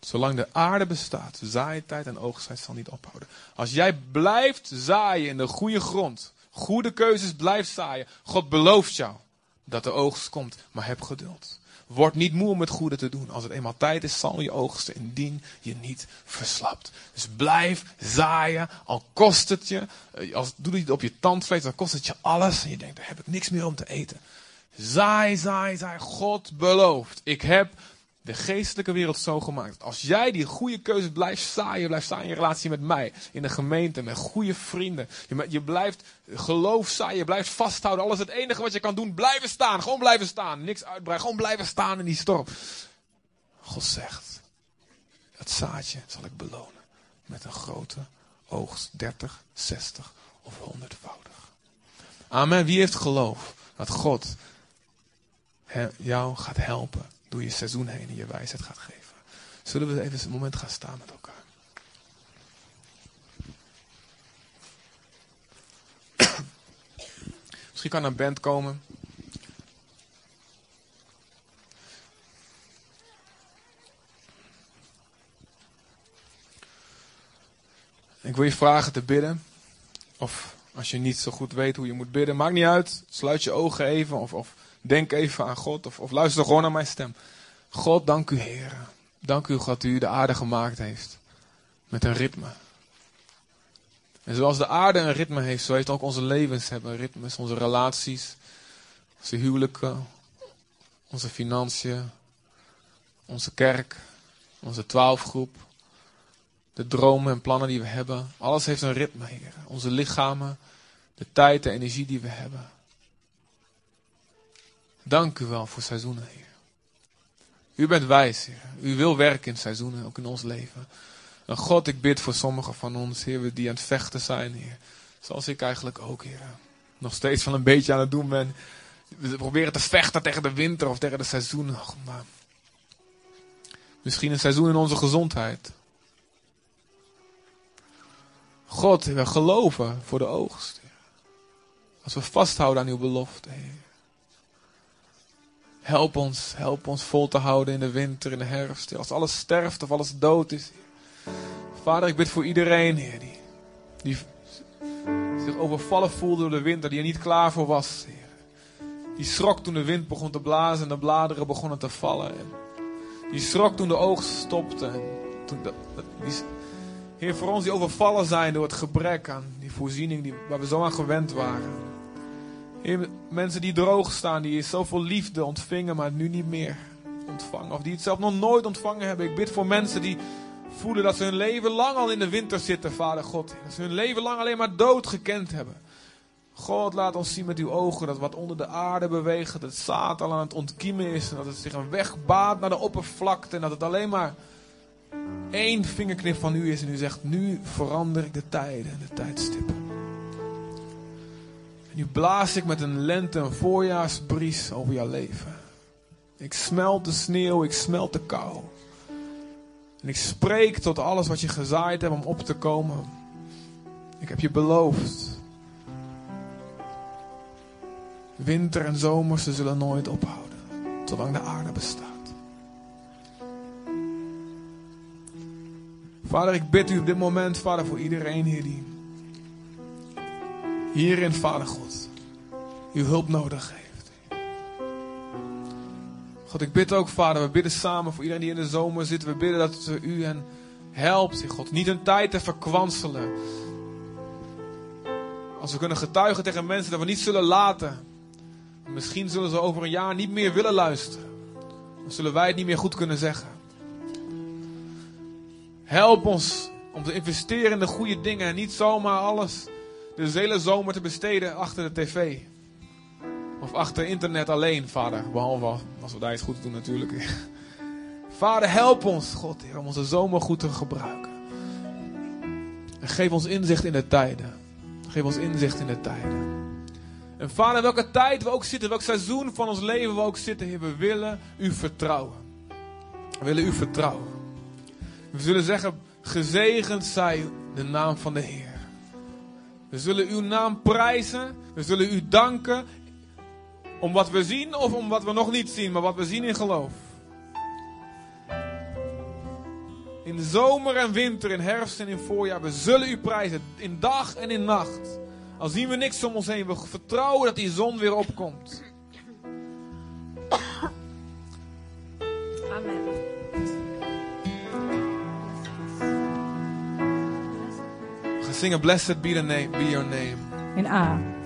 Zolang de aarde bestaat, zaaitijd en oogsttijd zal niet ophouden. Als jij blijft zaaien in de goede grond, goede keuzes blijft zaaien, God belooft jou dat de oogst komt, maar heb geduld. Word niet moe om het goede te doen. Als het eenmaal tijd is, zal je oogsten indien je niet verslapt. Dus blijf zaaien, al kost het je. Eh, als, doe het op je tandvlees, dan kost het je alles. En je denkt, daar heb ik niks meer om te eten. Zaai, zaai, zaai. God belooft. Ik heb de geestelijke wereld zo gemaakt. Als jij die goede keuze blijft zaaien, blijft staan in je relatie met mij, in de gemeente, met goede vrienden. Je, je blijft geloof zaaien, je blijft vasthouden. Alles het enige wat je kan doen, blijven staan. Gewoon blijven staan. Niks uitbreiden, gewoon blijven staan in die storm. God zegt, het zaadje zal ik belonen met een grote oogst. 30, 60 of 100voudig. Amen. Wie heeft geloof dat God jou gaat helpen door je seizoen heen en je wijsheid gaat geven. Zullen we even een moment gaan staan met elkaar? Misschien kan een band komen. Ik wil je vragen te bidden. Of als je niet zo goed weet hoe je moet bidden, maakt niet uit. Sluit je ogen even of, of Denk even aan God of, of luister gewoon naar mijn stem. God, dank u Heer. Dank u dat u de aarde gemaakt heeft. Met een ritme. En zoals de aarde een ritme heeft, zo heeft ook onze levens hebben ritmes. Onze relaties, onze huwelijken, onze financiën, onze kerk, onze twaalfgroep. De dromen en plannen die we hebben. Alles heeft een ritme, Heer. Onze lichamen, de tijd, de energie die we hebben. Dank u wel voor seizoenen, Heer. U bent wijs, Heer. U wil werken in seizoenen, ook in ons leven. En God, ik bid voor sommigen van ons, Heer, die aan het vechten zijn, Heer. Zoals ik eigenlijk ook, Heer. Nog steeds van een beetje aan het doen ben. We proberen te vechten tegen de winter of tegen de seizoenen. Maar misschien een seizoen in onze gezondheid. God, we geloven voor de oogst. Als we vasthouden aan uw belofte, Heer. Help ons, help ons vol te houden in de winter, in de herfst. Als alles sterft of alles dood is. Vader, ik bid voor iedereen, Heer, die, die zich overvallen voelde door de winter, die er niet klaar voor was, Heer. Die schrok toen de wind begon te blazen en de bladeren begonnen te vallen. Die schrok toen de oogst stopte. En toen die, Heer, voor ons die overvallen zijn door het gebrek aan die voorziening die, waar we zo aan gewend waren. Mensen die droog staan, die zoveel liefde ontvingen, maar nu niet meer ontvangen. Of die het zelf nog nooit ontvangen hebben. Ik bid voor mensen die voelen dat ze hun leven lang al in de winter zitten, Vader God. Dat ze hun leven lang alleen maar dood gekend hebben. God, laat ons zien met uw ogen dat wat onder de aarde beweegt, dat het zaad al aan het ontkiemen is. En dat het zich een weg baat naar de oppervlakte. En dat het alleen maar één vingerknip van u is. En u zegt, nu verander ik de tijden en de tijdstippen. Nu blaas ik met een lente- en voorjaarsbries over jouw leven. Ik smelt de sneeuw, ik smelt de kou. En ik spreek tot alles wat je gezaaid hebt om op te komen. Ik heb je beloofd. Winter en zomer, ze zullen nooit ophouden. Zolang de aarde bestaat. Vader, ik bid u op dit moment, Vader, voor iedereen hier die hierin, Vader God, uw hulp nodig heeft. God, ik bid ook, Vader, we bidden samen voor iedereen die in de zomer zit. We bidden dat u hen helpt, God. Niet een tijd te verkwanselen. Als we kunnen getuigen tegen mensen dat we niet zullen laten. Misschien zullen ze over een jaar niet meer willen luisteren. Dan zullen wij het niet meer goed kunnen zeggen. Help ons om te investeren in de goede dingen en niet zomaar alles de hele zomer te besteden achter de tv. Of achter internet alleen, vader. Behalve als we daar iets goed doen natuurlijk. Vader, help ons, God, Heer, om onze zomer goed te gebruiken. En geef ons inzicht in de tijden. Geef ons inzicht in de tijden. En vader, welke tijd we ook zitten, welk seizoen van ons leven we ook zitten, Heer, we willen u vertrouwen. We willen u vertrouwen. We zullen zeggen, gezegend zij de naam van de Heer. We zullen uw naam prijzen. We zullen u danken. Om wat we zien of om wat we nog niet zien, maar wat we zien in geloof. In zomer en winter, in herfst en in voorjaar. We zullen u prijzen. In dag en in nacht. Al zien we niks om ons heen. We vertrouwen dat die zon weer opkomt. We a Blessed be, the name, be your name. In A. Ah,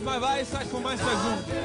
U geeft mij wijsheid voor mijn seizoen. Oh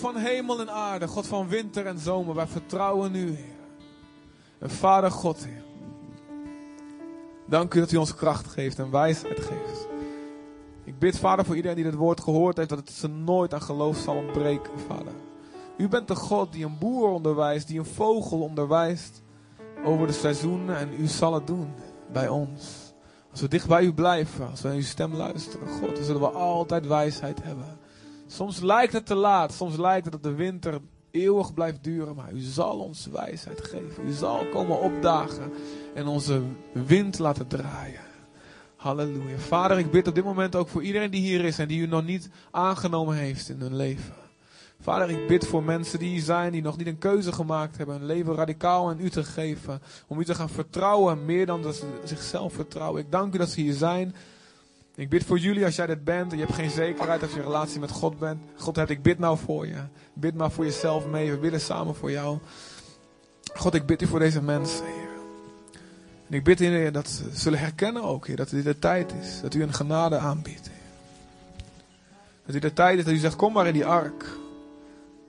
van hemel en aarde, God van winter en zomer, wij vertrouwen u, Heer. En Vader God. Dank u dat u ons kracht geeft en wijsheid geeft. Ik bid, Vader, voor iedereen die dit woord gehoord heeft, dat het ze nooit aan geloof zal ontbreken, Vader. U bent de God die een boer onderwijst, die een vogel onderwijst over de seizoenen en u zal het doen bij ons. Als we dicht bij u blijven, als we naar uw stem luisteren, God, dan zullen we altijd wijsheid hebben. Soms lijkt het te laat, soms lijkt het dat de winter eeuwig blijft duren, maar u zal ons wijsheid geven. U zal komen opdagen en onze wind laten draaien. Halleluja. Vader, ik bid op dit moment ook voor iedereen die hier is en die u nog niet aangenomen heeft in hun leven. Vader, ik bid voor mensen die hier zijn, die nog niet een keuze gemaakt hebben, hun leven radicaal aan u te geven. Om u te gaan vertrouwen, meer dan dat ze zichzelf vertrouwen. Ik dank u dat ze hier zijn. Ik bid voor jullie als jij dit bent en je hebt geen zekerheid als je relatie met God bent. God hebt, ik bid nou voor je. Bid maar voor jezelf mee. We bidden samen voor jou. God, ik bid u voor deze mensen, Heer. En ik bid, Heer, dat ze zullen herkennen ook, Heer, dat dit de tijd is. Dat u een genade aanbiedt. Dat dit de tijd is dat u zegt, kom maar in die ark.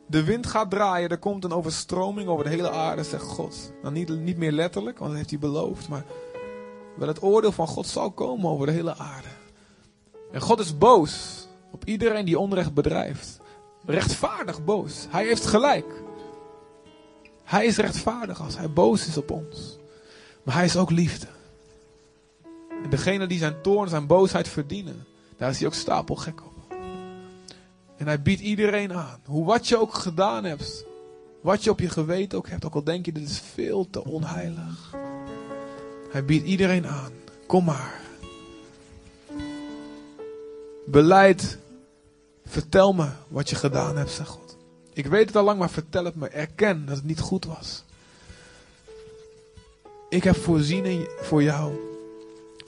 De wind gaat draaien, er komt een overstroming over de hele aarde, zegt God. Nou, niet, niet meer letterlijk, want dat heeft hij beloofd, maar wel het oordeel van God zal komen over de hele aarde. En God is boos op iedereen die onrecht bedrijft. Rechtvaardig boos. Hij heeft gelijk. Hij is rechtvaardig als hij boos is op ons. Maar hij is ook liefde. En degene die zijn toorn, zijn boosheid verdienen, daar is hij ook stapelgek op. En hij biedt iedereen aan. Hoe wat je ook gedaan hebt. Wat je op je geweten ook hebt. Ook al denk je dit is veel te onheilig. Hij biedt iedereen aan. Kom maar. Beleid. Vertel me wat je gedaan hebt, zegt God. Ik weet het al lang, maar vertel het me. Erken dat het niet goed was. Ik heb voorzien voor jou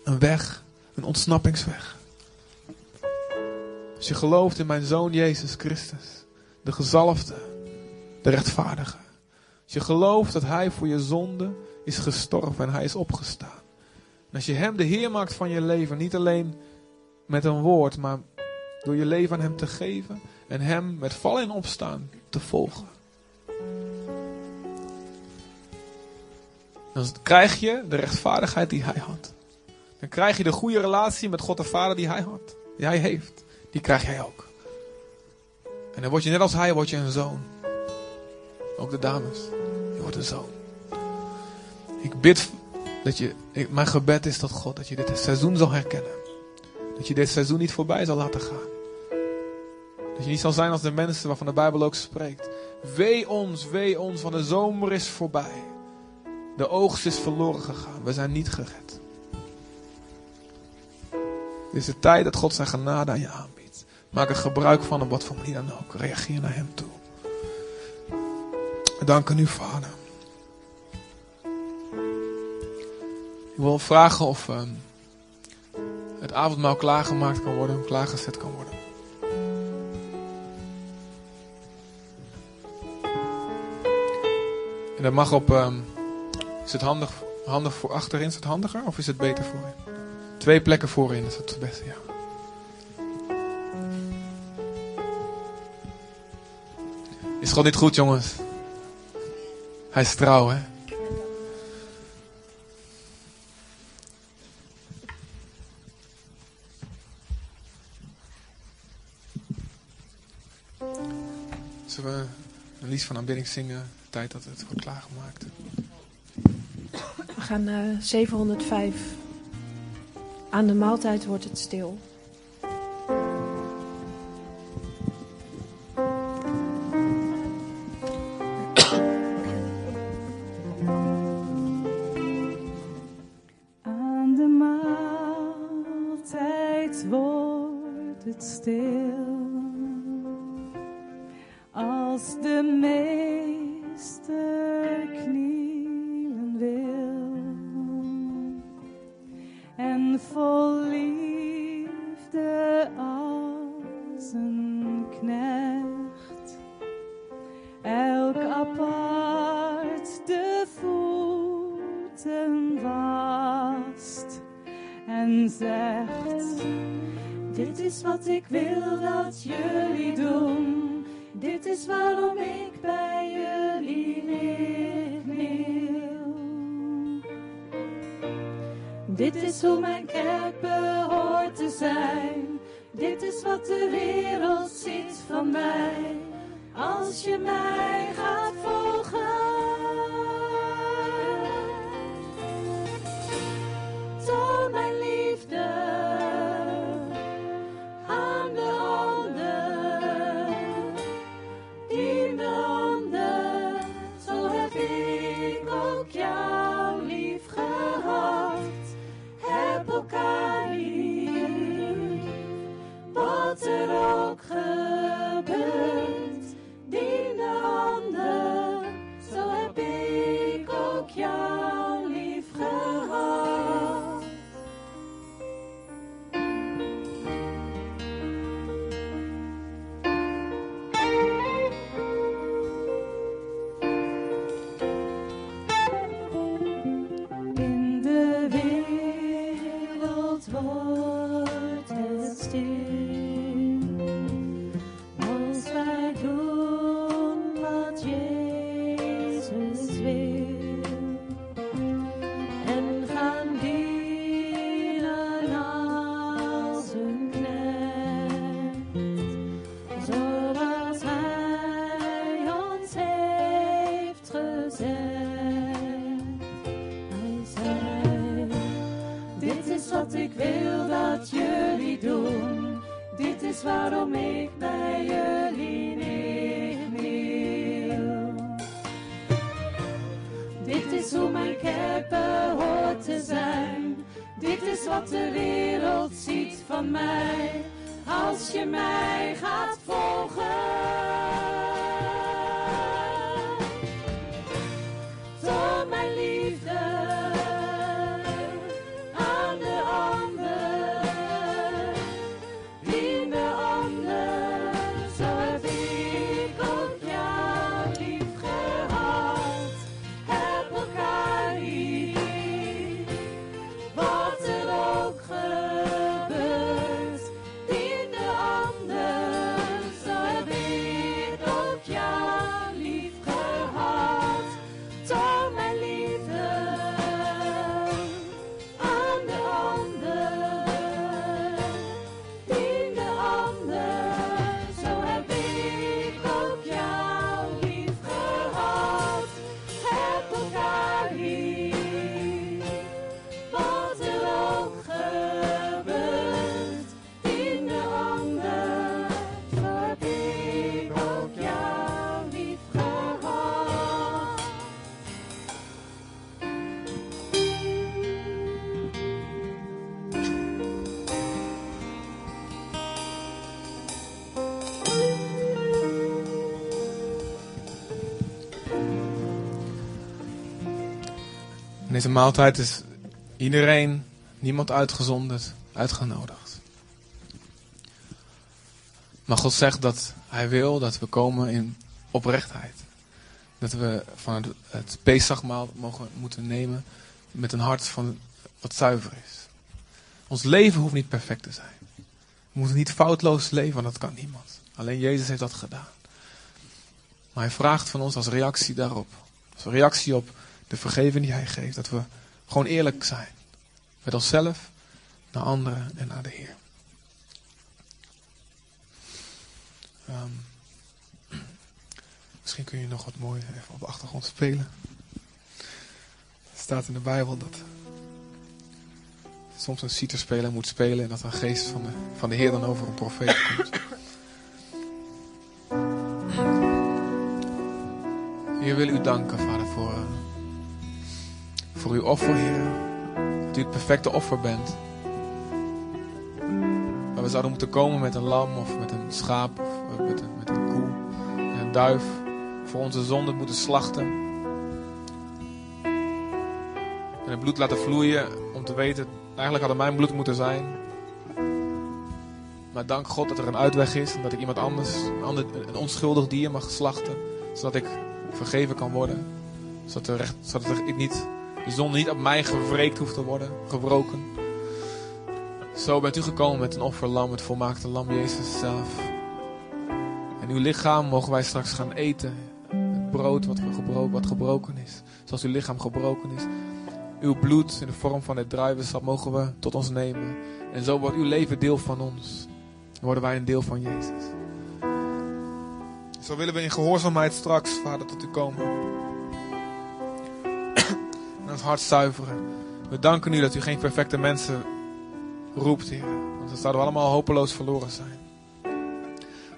een weg, een ontsnappingsweg. Als je gelooft in mijn zoon Jezus Christus, de gezalfde, de rechtvaardige. Als je gelooft dat hij voor je zonde is gestorven en hij is opgestaan. Als je hem de Heer maakt van je leven, niet alleen met een woord, maar door je leven aan hem te geven en hem met vallen en opstaan te volgen. Dan krijg je de rechtvaardigheid die hij had. Dan krijg je de goede relatie met God de Vader die hij had. Die hij heeft. Die krijg jij ook. En dan word je net als hij, word je een zoon. Ook de dames. Je wordt een zoon. Ik bid dat je, mijn gebed is tot God dat je dit seizoen zal herkennen. Dat je dit seizoen niet voorbij zal laten gaan. Dat je niet zal zijn als de mensen waarvan de Bijbel ook spreekt. Wee ons, wee ons, want de zomer is voorbij. De oogst is verloren gegaan. We zijn niet gered. Het is de tijd dat God zijn genade aan je aanbiedt. Maak er gebruik van op wat voor manier dan ook. Reageer naar hem toe. We danken u, Vader. Ik wil vragen of ehm, het avondmaal klaargemaakt kan worden, klaargezet kan worden. En dat mag op. ehm, is het handig, handig voor achterin? Is het handiger of is het beter voorin? Twee plekken voorin is het beste, ja. Is God niet goed, jongens? Hij is trouw, hè? Lied van aanbidding zingen? Tijd dat het wordt klaargemaakt. We gaan naar 705. Aan de maaltijd wordt het stil. Wat de wereld ziet van mij. Als je mij wat er In deze maaltijd is iedereen, niemand uitgezonderd, uitgenodigd. Maar God zegt dat Hij wil dat we komen in oprechtheid. Dat we van het, Pesachmaal mogen moeten nemen met een hart van wat zuiver is. Ons leven hoeft niet perfect te zijn. We moeten niet foutloos leven, want dat kan niemand. Alleen Jezus heeft dat gedaan. Maar hij vraagt van ons als reactie daarop, als reactie op de vergeving die hij geeft, dat we gewoon eerlijk zijn. Met onszelf, naar anderen en naar de Heer. Ehm, misschien kun je nog wat mooi even op de achtergrond spelen. Er staat in de Bijbel dat soms een citerspeler moet spelen en dat een geest van de, van de Heer dan over een profeet komt. Heer, wil u danken, Vader, voor, eh, voor uw offer, Heer. Dat u het perfecte offer bent. Waar we zouden moeten komen met een lam of met een schaap of met een, met een koe en een duif. Voor onze zonde moeten slachten. En het bloed laten vloeien om te weten, eigenlijk had mijn bloed moeten zijn. Maar dank God dat er een uitweg is en dat ik iemand anders, een, ander, een onschuldig dier mag slachten. Zodat ik vergeven kan worden. Zodat, er recht, zodat ik niet, de zonde niet op mij gewreekt hoeft te worden, gebroken. Zo bent u gekomen met een offerlam, het volmaakte lam, Jezus zelf. En uw lichaam mogen wij straks gaan eten. Het brood wat, gebroken, wat gebroken is. Zoals uw lichaam gebroken is. Uw bloed in de vorm van het druivensap mogen we tot ons nemen. En zo wordt uw leven deel van ons. Worden wij een deel van Jezus. Zo willen we in gehoorzaamheid straks, Vader, tot u komen. Hart zuiveren. We danken u dat u geen perfecte mensen roept, Heer. Want dan zouden we allemaal hopeloos verloren zijn.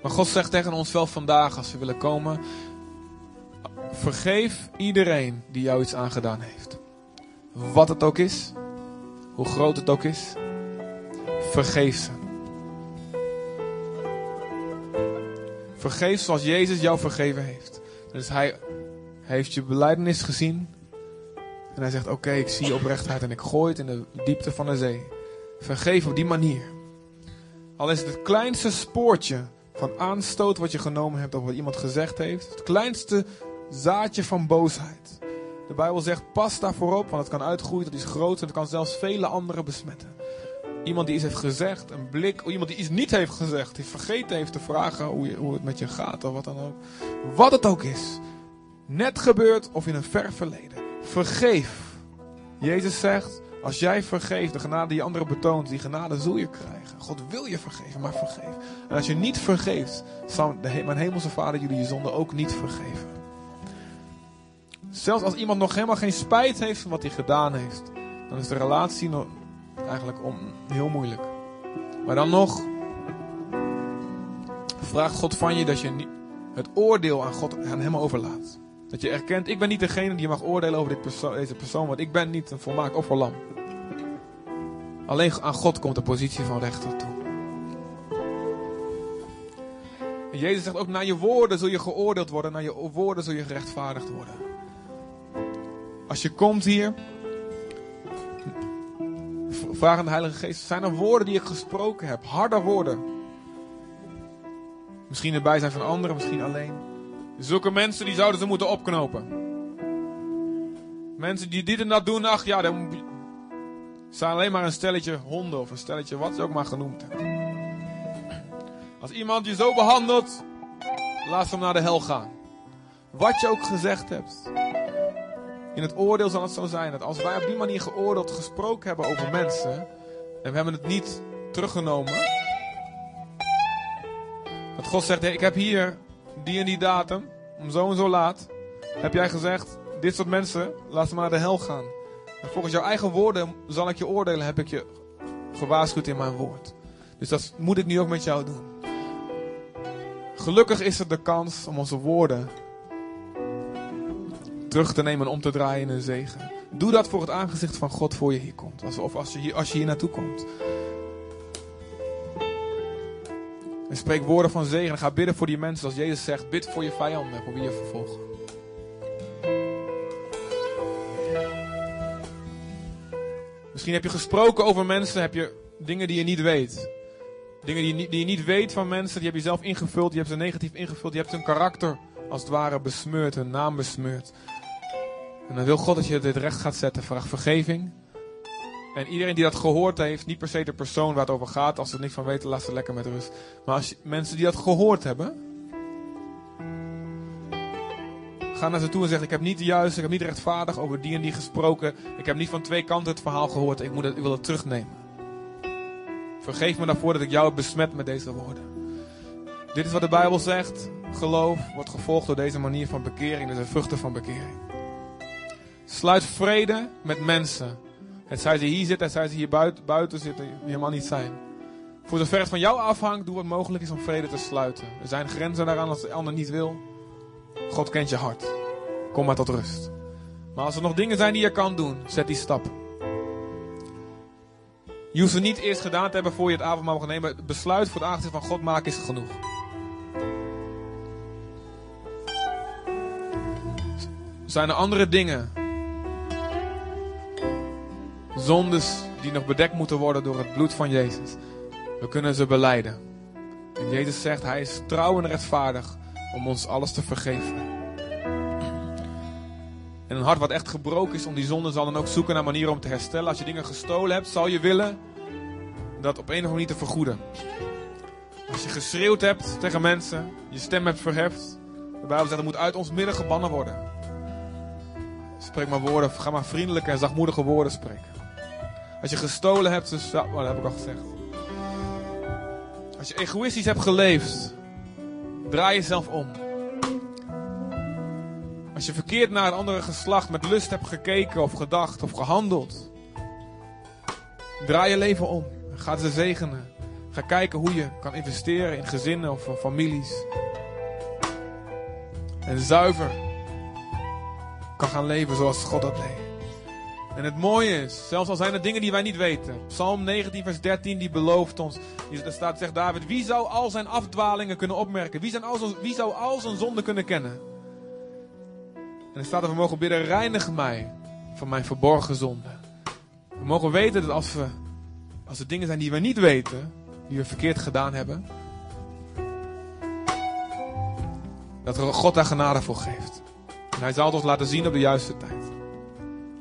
Maar God zegt tegen ons wel vandaag, als we willen komen. Vergeef iedereen die jou iets aangedaan heeft. Wat het ook is. Hoe groot het ook is. Vergeef ze. Vergeef zoals Jezus jou vergeven heeft. Dus hij heeft je beleidenis gezien. En hij zegt: Oké, ik zie oprechtheid en ik gooi het in de diepte van de zee. Vergeef op die manier. Al is het het kleinste spoortje van aanstoot wat je genomen hebt over wat iemand gezegd heeft. Het kleinste zaadje van boosheid. De Bijbel zegt: pas daarvoor op, want het kan uitgroeien tot iets groots en het kan zelfs vele anderen besmetten. Iemand die iets heeft gezegd, een blik, of iemand die iets niet heeft gezegd, die vergeten heeft te vragen hoe, je, hoe het met je gaat of wat dan ook. Wat het ook is, net gebeurd of in een ver verleden. Vergeef. Jezus zegt, als jij vergeeft, de genade die anderen betoont, die genade zul je krijgen. God wil je vergeven, maar vergeef. En als je niet vergeeft, zal mijn hemelse vader jullie je zonde ook niet vergeven. Zelfs als iemand nog helemaal geen spijt heeft van wat hij gedaan heeft, dan is de relatie nog eigenlijk om, heel moeilijk. Maar dan nog vraagt God van je dat je het oordeel aan God aan hem overlaat. Dat je erkent, ik ben niet degene die mag oordelen over dit deze persoon, want ik ben niet een volmaakt offerlam. Alleen aan God komt de positie van rechter toe. En Jezus zegt ook, naar je woorden zul je geoordeeld worden, naar je woorden zul je gerechtvaardigd worden. Als je komt hier, vraag aan de Heilige Geest, zijn er woorden die ik gesproken heb? Harde woorden. Misschien erbij zijn van anderen, misschien alleen. Zulke mensen die zouden ze moeten opknopen. Mensen die dit en dat doen, ach ja, dan zijn alleen maar een stelletje honden of een stelletje wat ze ook maar genoemd hebben. Als iemand je zo behandelt, laat ze hem naar de hel gaan. Wat je ook gezegd hebt. In het oordeel zal het zo zijn dat als wij op die manier geoordeeld gesproken hebben over mensen en we hebben het niet teruggenomen, dat God zegt: hey, ik heb hier die en die datum, om zo en zo laat, heb jij gezegd: dit soort mensen, laat ze maar naar de hel gaan. En volgens jouw eigen woorden zal ik je oordelen, heb ik je gewaarschuwd in mijn woord. Dus dat moet ik nu ook met jou doen. Gelukkig is er de kans om onze woorden terug te nemen en om te draaien in een zegen. Doe dat voor het aangezicht van God voor je hier komt. Of als je hier, als je hier naartoe komt. En spreek woorden van zegen en ga bidden voor die mensen. Als Jezus zegt, bid voor je vijanden, voor wie je vervolgt. Misschien heb je gesproken over mensen, heb je dingen die je niet weet. Dingen die je niet, die je niet weet van mensen, die heb je zelf ingevuld, je hebt ze negatief ingevuld, je hebt hun karakter als het ware besmeurd, hun naam besmeurd. En dan wil God dat je dit recht gaat zetten, vraag vergeving. En iedereen die dat gehoord heeft, niet per se de persoon waar het over gaat, als ze er niks van weten, laat ze lekker met rust. Maar als mensen die dat gehoord hebben, ga naar ze toe en zeg: Ik heb niet juist, ik heb niet rechtvaardig over die en die gesproken. Ik heb niet van twee kanten het verhaal gehoord. Ik, moet het, ik wil het terugnemen. Vergeef me daarvoor dat ik jou heb besmet met deze woorden. Dit is wat de Bijbel zegt. Geloof wordt gevolgd door deze manier van bekering. Dus de vruchten van bekering. Sluit vrede met mensen. Het zij ze hier zitten, het zij ze hier buiten, buiten zitten, helemaal niet zijn. Voor zover het van jou afhangt, doe wat mogelijk is om vrede te sluiten. Er zijn grenzen daaraan als de ander niet wil. God kent je hart. Kom maar tot rust. Maar als er nog dingen zijn die je kan doen, zet die stap. Je hoeft ze niet eerst gedaan te hebben voor je het avondmaal mag nemen. Het besluit voor het aangezicht van God maken is genoeg. Zijn er andere dingen? Zondes die nog bedekt moeten worden door het bloed van Jezus. We kunnen ze beleiden. En Jezus zegt, hij is trouw en rechtvaardig om ons alles te vergeven. En een hart wat echt gebroken is om die zonde zal dan ook zoeken naar manieren om te herstellen. Als je dingen gestolen hebt, zal je willen dat op een of andere manier te vergoeden. Als je geschreeuwd hebt tegen mensen, je stem hebt verheft. De Bijbel zegt, dat moet uit ons midden gebannen worden. Spreek maar woorden, ga maar vriendelijke en zachtmoedige woorden spreken. Als je gestolen hebt, dus, ja, maar dat heb ik al gezegd. Als je egoïstisch hebt geleefd, draai jezelf om. Als je verkeerd naar een andere geslacht met lust hebt gekeken of gedacht of gehandeld, draai je leven om. Ga ze zegenen. Ga kijken hoe je kan investeren in gezinnen of in families. En zuiver kan gaan leven zoals God dat deed. En het mooie is, zelfs al zijn er dingen die wij niet weten. Psalm 19, vers 13, die belooft ons. Daar staat, zegt David, wie zou al zijn afdwalingen kunnen opmerken? Wie, al wie zou al zijn zonde kunnen kennen? En er staat dat we mogen bidden, reinig mij van mijn verborgen zonde. We mogen weten dat als, we, als er dingen zijn die we niet weten, die we verkeerd gedaan hebben, dat God daar genade voor geeft. En hij zal het ons laten zien op de juiste tijd.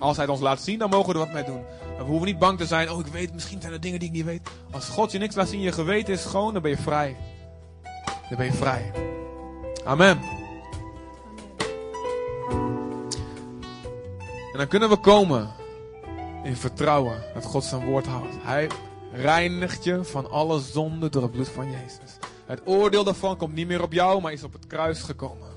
Als hij het ons laat zien, dan mogen we er wat mee doen. Maar we hoeven niet bang te zijn, oh ik weet, misschien zijn er dingen die ik niet weet. Als God je niks laat zien, je geweten is schoon, dan ben je vrij. Dan ben je vrij. Amen. En dan kunnen we komen in vertrouwen dat God zijn woord houdt. Hij reinigt je van alle zonde door het bloed van Jezus. Het oordeel daarvan komt niet meer op jou, maar is op het kruis gekomen.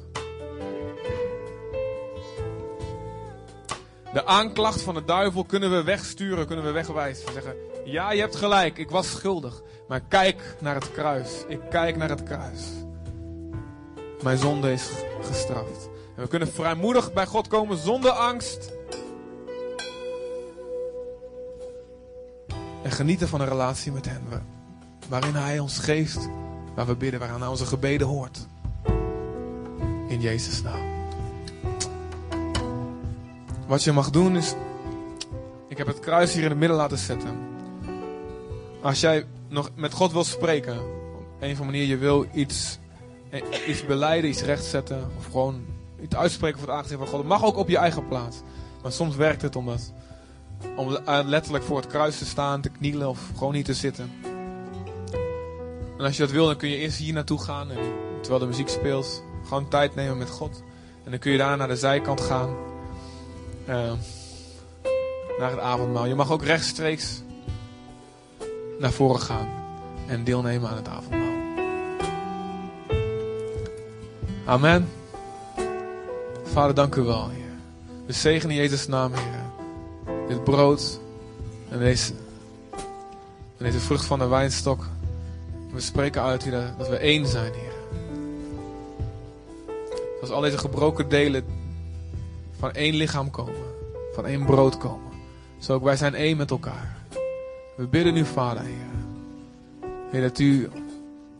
De aanklacht van de duivel kunnen we wegsturen, kunnen we wegwijzen. We zeggen, ja, je hebt gelijk, ik was schuldig. Maar kijk naar het kruis. Ik kijk naar het kruis. Mijn zonde is gestraft. En we kunnen vrijmoedig bij God komen zonder angst. En genieten van een relatie met hem. Waarin hij ons geeft, waar we bidden, waaraan onze gebeden hoort. In Jezus' naam. Wat je mag doen is. Ik heb het kruis hier in het midden laten zetten. Als jij nog met God wil spreken, op een of andere manier je wil iets, eh, iets beleiden, iets rechtzetten, of gewoon iets uitspreken voor het aangezicht van God. Mag ook op je eigen plaats. Maar soms werkt het om, dat, om letterlijk voor het kruis te staan, te knielen of gewoon niet te zitten. En als je dat wil, dan kun je eerst hier naartoe gaan. En terwijl de muziek speelt, gewoon tijd nemen met God. En dan kun je daar naar de zijkant gaan. Uh, naar het avondmaal. Je mag ook rechtstreeks naar voren gaan en deelnemen aan het avondmaal. Amen. Vader, dank u wel, Heer. We zegenen in Jezus' naam, Heer. Dit brood en deze, en deze vrucht van de wijnstok. We spreken uit, Heer, dat we één zijn, Heer. Als al deze gebroken delen van één lichaam komen, van één brood komen. Zo ook wij zijn één met elkaar. We bidden nu, Vader, Heer. Heer, dat u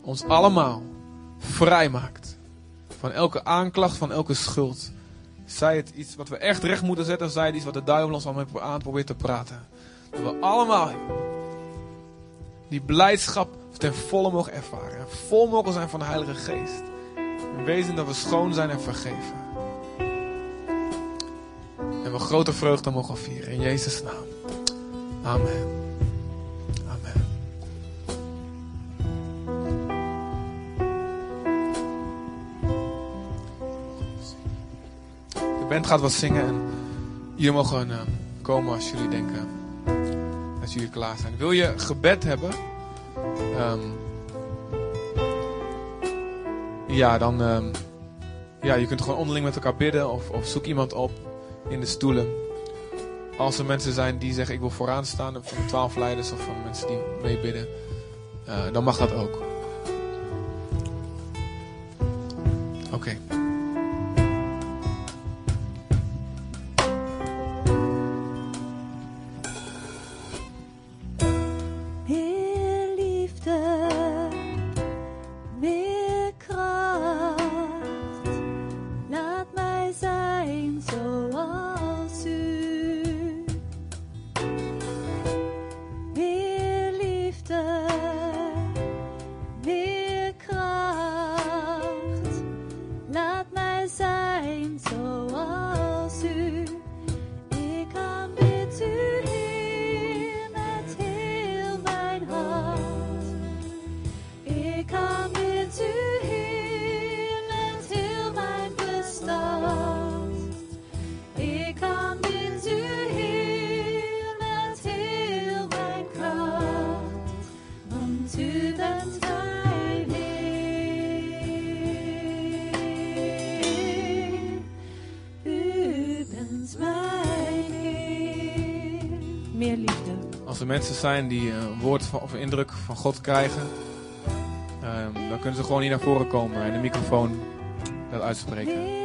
ons allemaal vrij maakt van elke aanklacht, van elke schuld. Zij het iets wat we echt recht moeten zetten, zij het iets wat de duivel ons aan probeert te praten. Dat we allemaal die blijdschap ten volle mogen ervaren. En vol mogen zijn van de Heilige Geest. En wezen dat we schoon zijn en vergeven. En we grote vreugde mogen vieren. In Jezus' naam. Amen. Amen. De band gaat wat zingen en jullie mogen uh, komen als jullie denken dat jullie klaar zijn. Wil je gebed hebben? Um, ja, dan. Um, ja, je kunt gewoon onderling met elkaar bidden of, of zoek iemand op in de stoelen. Als er mensen zijn die zeggen ik wil vooraan staan, van de twaalf leiders of van mensen die meebidden, uh, dan mag dat ook. mensen zijn die een woord of indruk van God krijgen, ehm, dan kunnen ze gewoon hier naar voren komen en de microfoon dat uitspreken.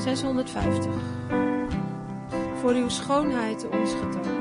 650. Voor uw schoonheid ons getoond.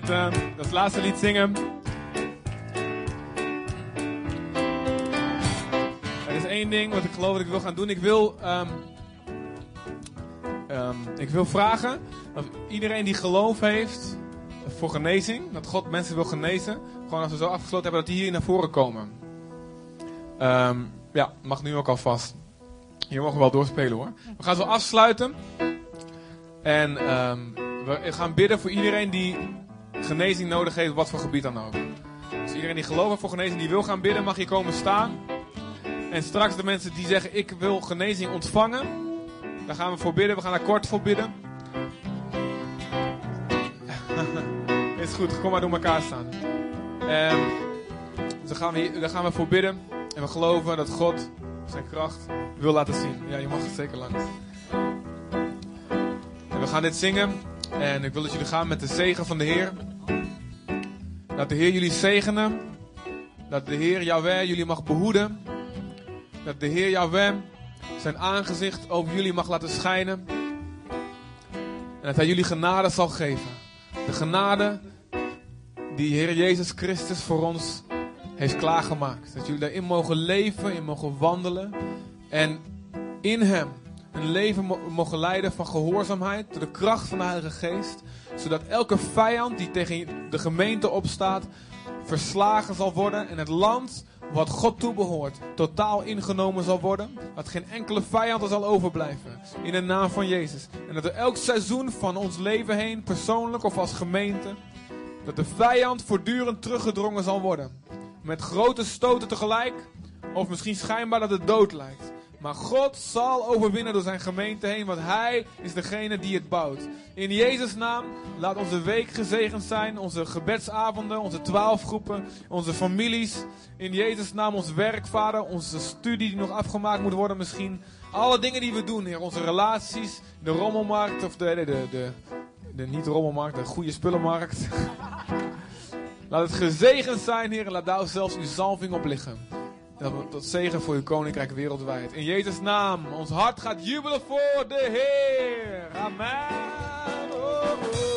Dit, eh, dat laatste lied zingen. Er is één ding wat ik geloof dat ik wil gaan doen. Ik wil, ehm, ehm, ik wil vragen of iedereen die geloof heeft voor genezing, dat God mensen wil genezen, gewoon als we zo afgesloten hebben, dat die hier naar voren komen. Ehm, ja, mag nu ook alvast. Hier mogen we wel doorspelen hoor. We gaan zo afsluiten. En we gaan bidden voor iedereen die genezing nodig heeft, wat voor gebied dan ook. Dus iedereen die gelooft voor genezing, die wil gaan bidden, mag hier komen staan. En straks de mensen die zeggen, ik wil genezing ontvangen, daar gaan we voor bidden. We gaan daar kort voor bidden. Is goed, kom maar door elkaar staan. Dus daar gaan, we, daar gaan we voor bidden. En we geloven dat God zijn kracht wil laten zien. Ja, je mag het zeker langs. En we gaan dit zingen. En ik wil dat jullie gaan met de zegen van de Heer. Dat de Heer jullie zegenen. Dat de Heer Yahweh jullie mag behoeden. Dat de Heer Yahweh zijn aangezicht over jullie mag laten schijnen. En dat hij jullie genade zal geven. De genade die Heer Jezus Christus voor ons heeft klaargemaakt. Dat jullie daarin mogen leven, in mogen wandelen. En in Hem een leven mogen leiden van gehoorzaamheid door de kracht van de Heilige Geest, zodat elke vijand die tegen de gemeente opstaat, verslagen zal worden en het land wat God toebehoort totaal ingenomen zal worden, dat geen enkele vijand er zal overblijven, in de naam van Jezus. En dat er elk seizoen van ons leven heen, persoonlijk of als gemeente, dat de vijand voortdurend teruggedrongen zal worden. Met grote stoten tegelijk, of misschien schijnbaar dat het dood lijkt. Maar God zal overwinnen door zijn gemeente heen, want Hij is degene die het bouwt. In Jezus' naam, laat onze week gezegend zijn, onze gebedsavonden, onze twaalfgroepen, onze families. In Jezus' naam ons werkvader, onze studie die nog afgemaakt moet worden misschien. Alle dingen die we doen, Heer, onze relaties, de rommelmarkt, of de, de, de, de, de niet-rommelmarkt, de goede spullenmarkt. laat het gezegend zijn, Heer, en laat daar zelfs uw zalving op liggen. Dat tot zegen voor uw koninkrijk wereldwijd. In Jezus' naam, ons hart gaat jubelen voor de Heer. Amen. Oh, oh.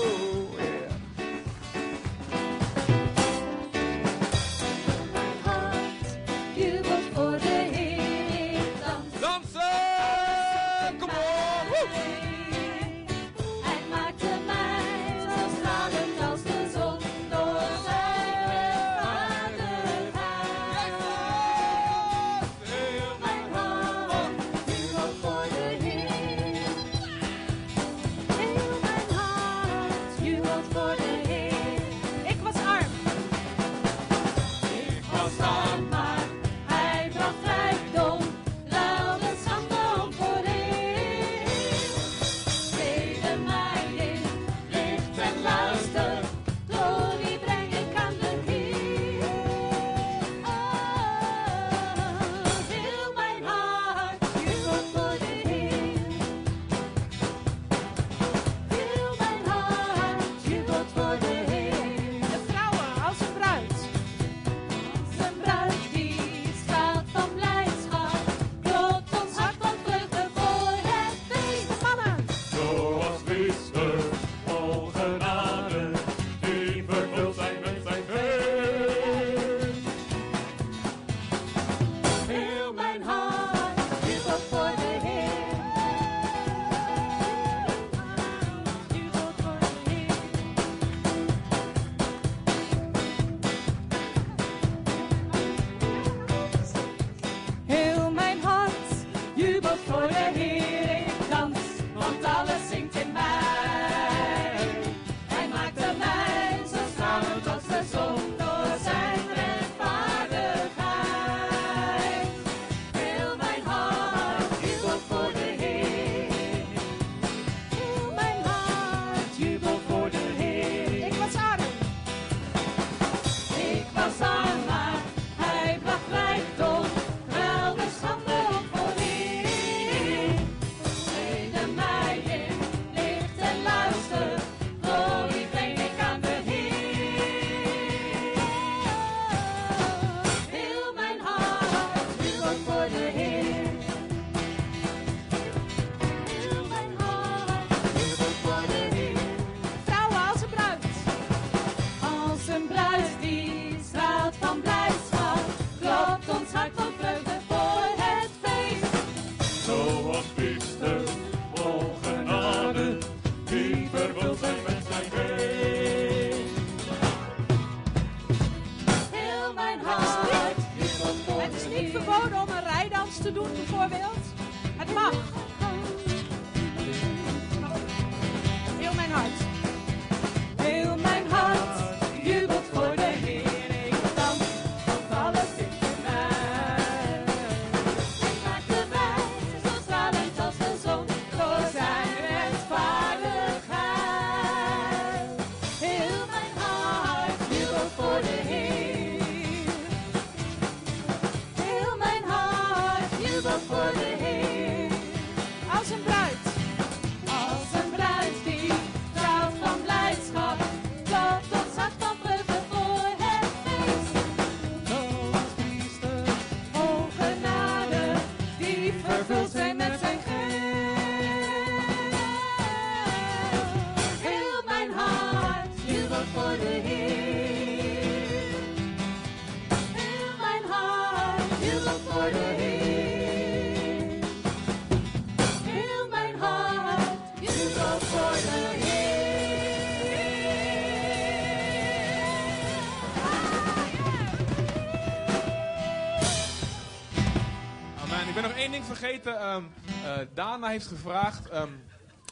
Vergeten, ehm, eh, Dana heeft gevraagd. ehm,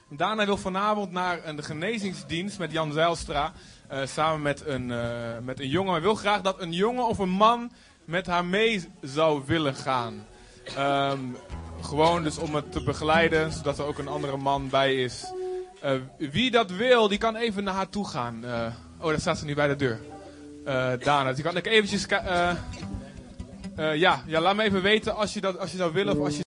Dana wil vanavond naar een genezingsdienst met Jan Zijlstra. eh, samen met een, eh, met een jongen. Maar wil graag dat een jongen of een man met haar mee zou willen gaan. Ehm, gewoon dus om het te begeleiden, zodat er ook een andere man bij is. Wie dat wil, die kan even naar haar toe gaan. Oh, daar staat ze nu bij de deur. Dana, die kan ik eventjes... ja, ja, laat me even weten als je dat als je zou willen of als je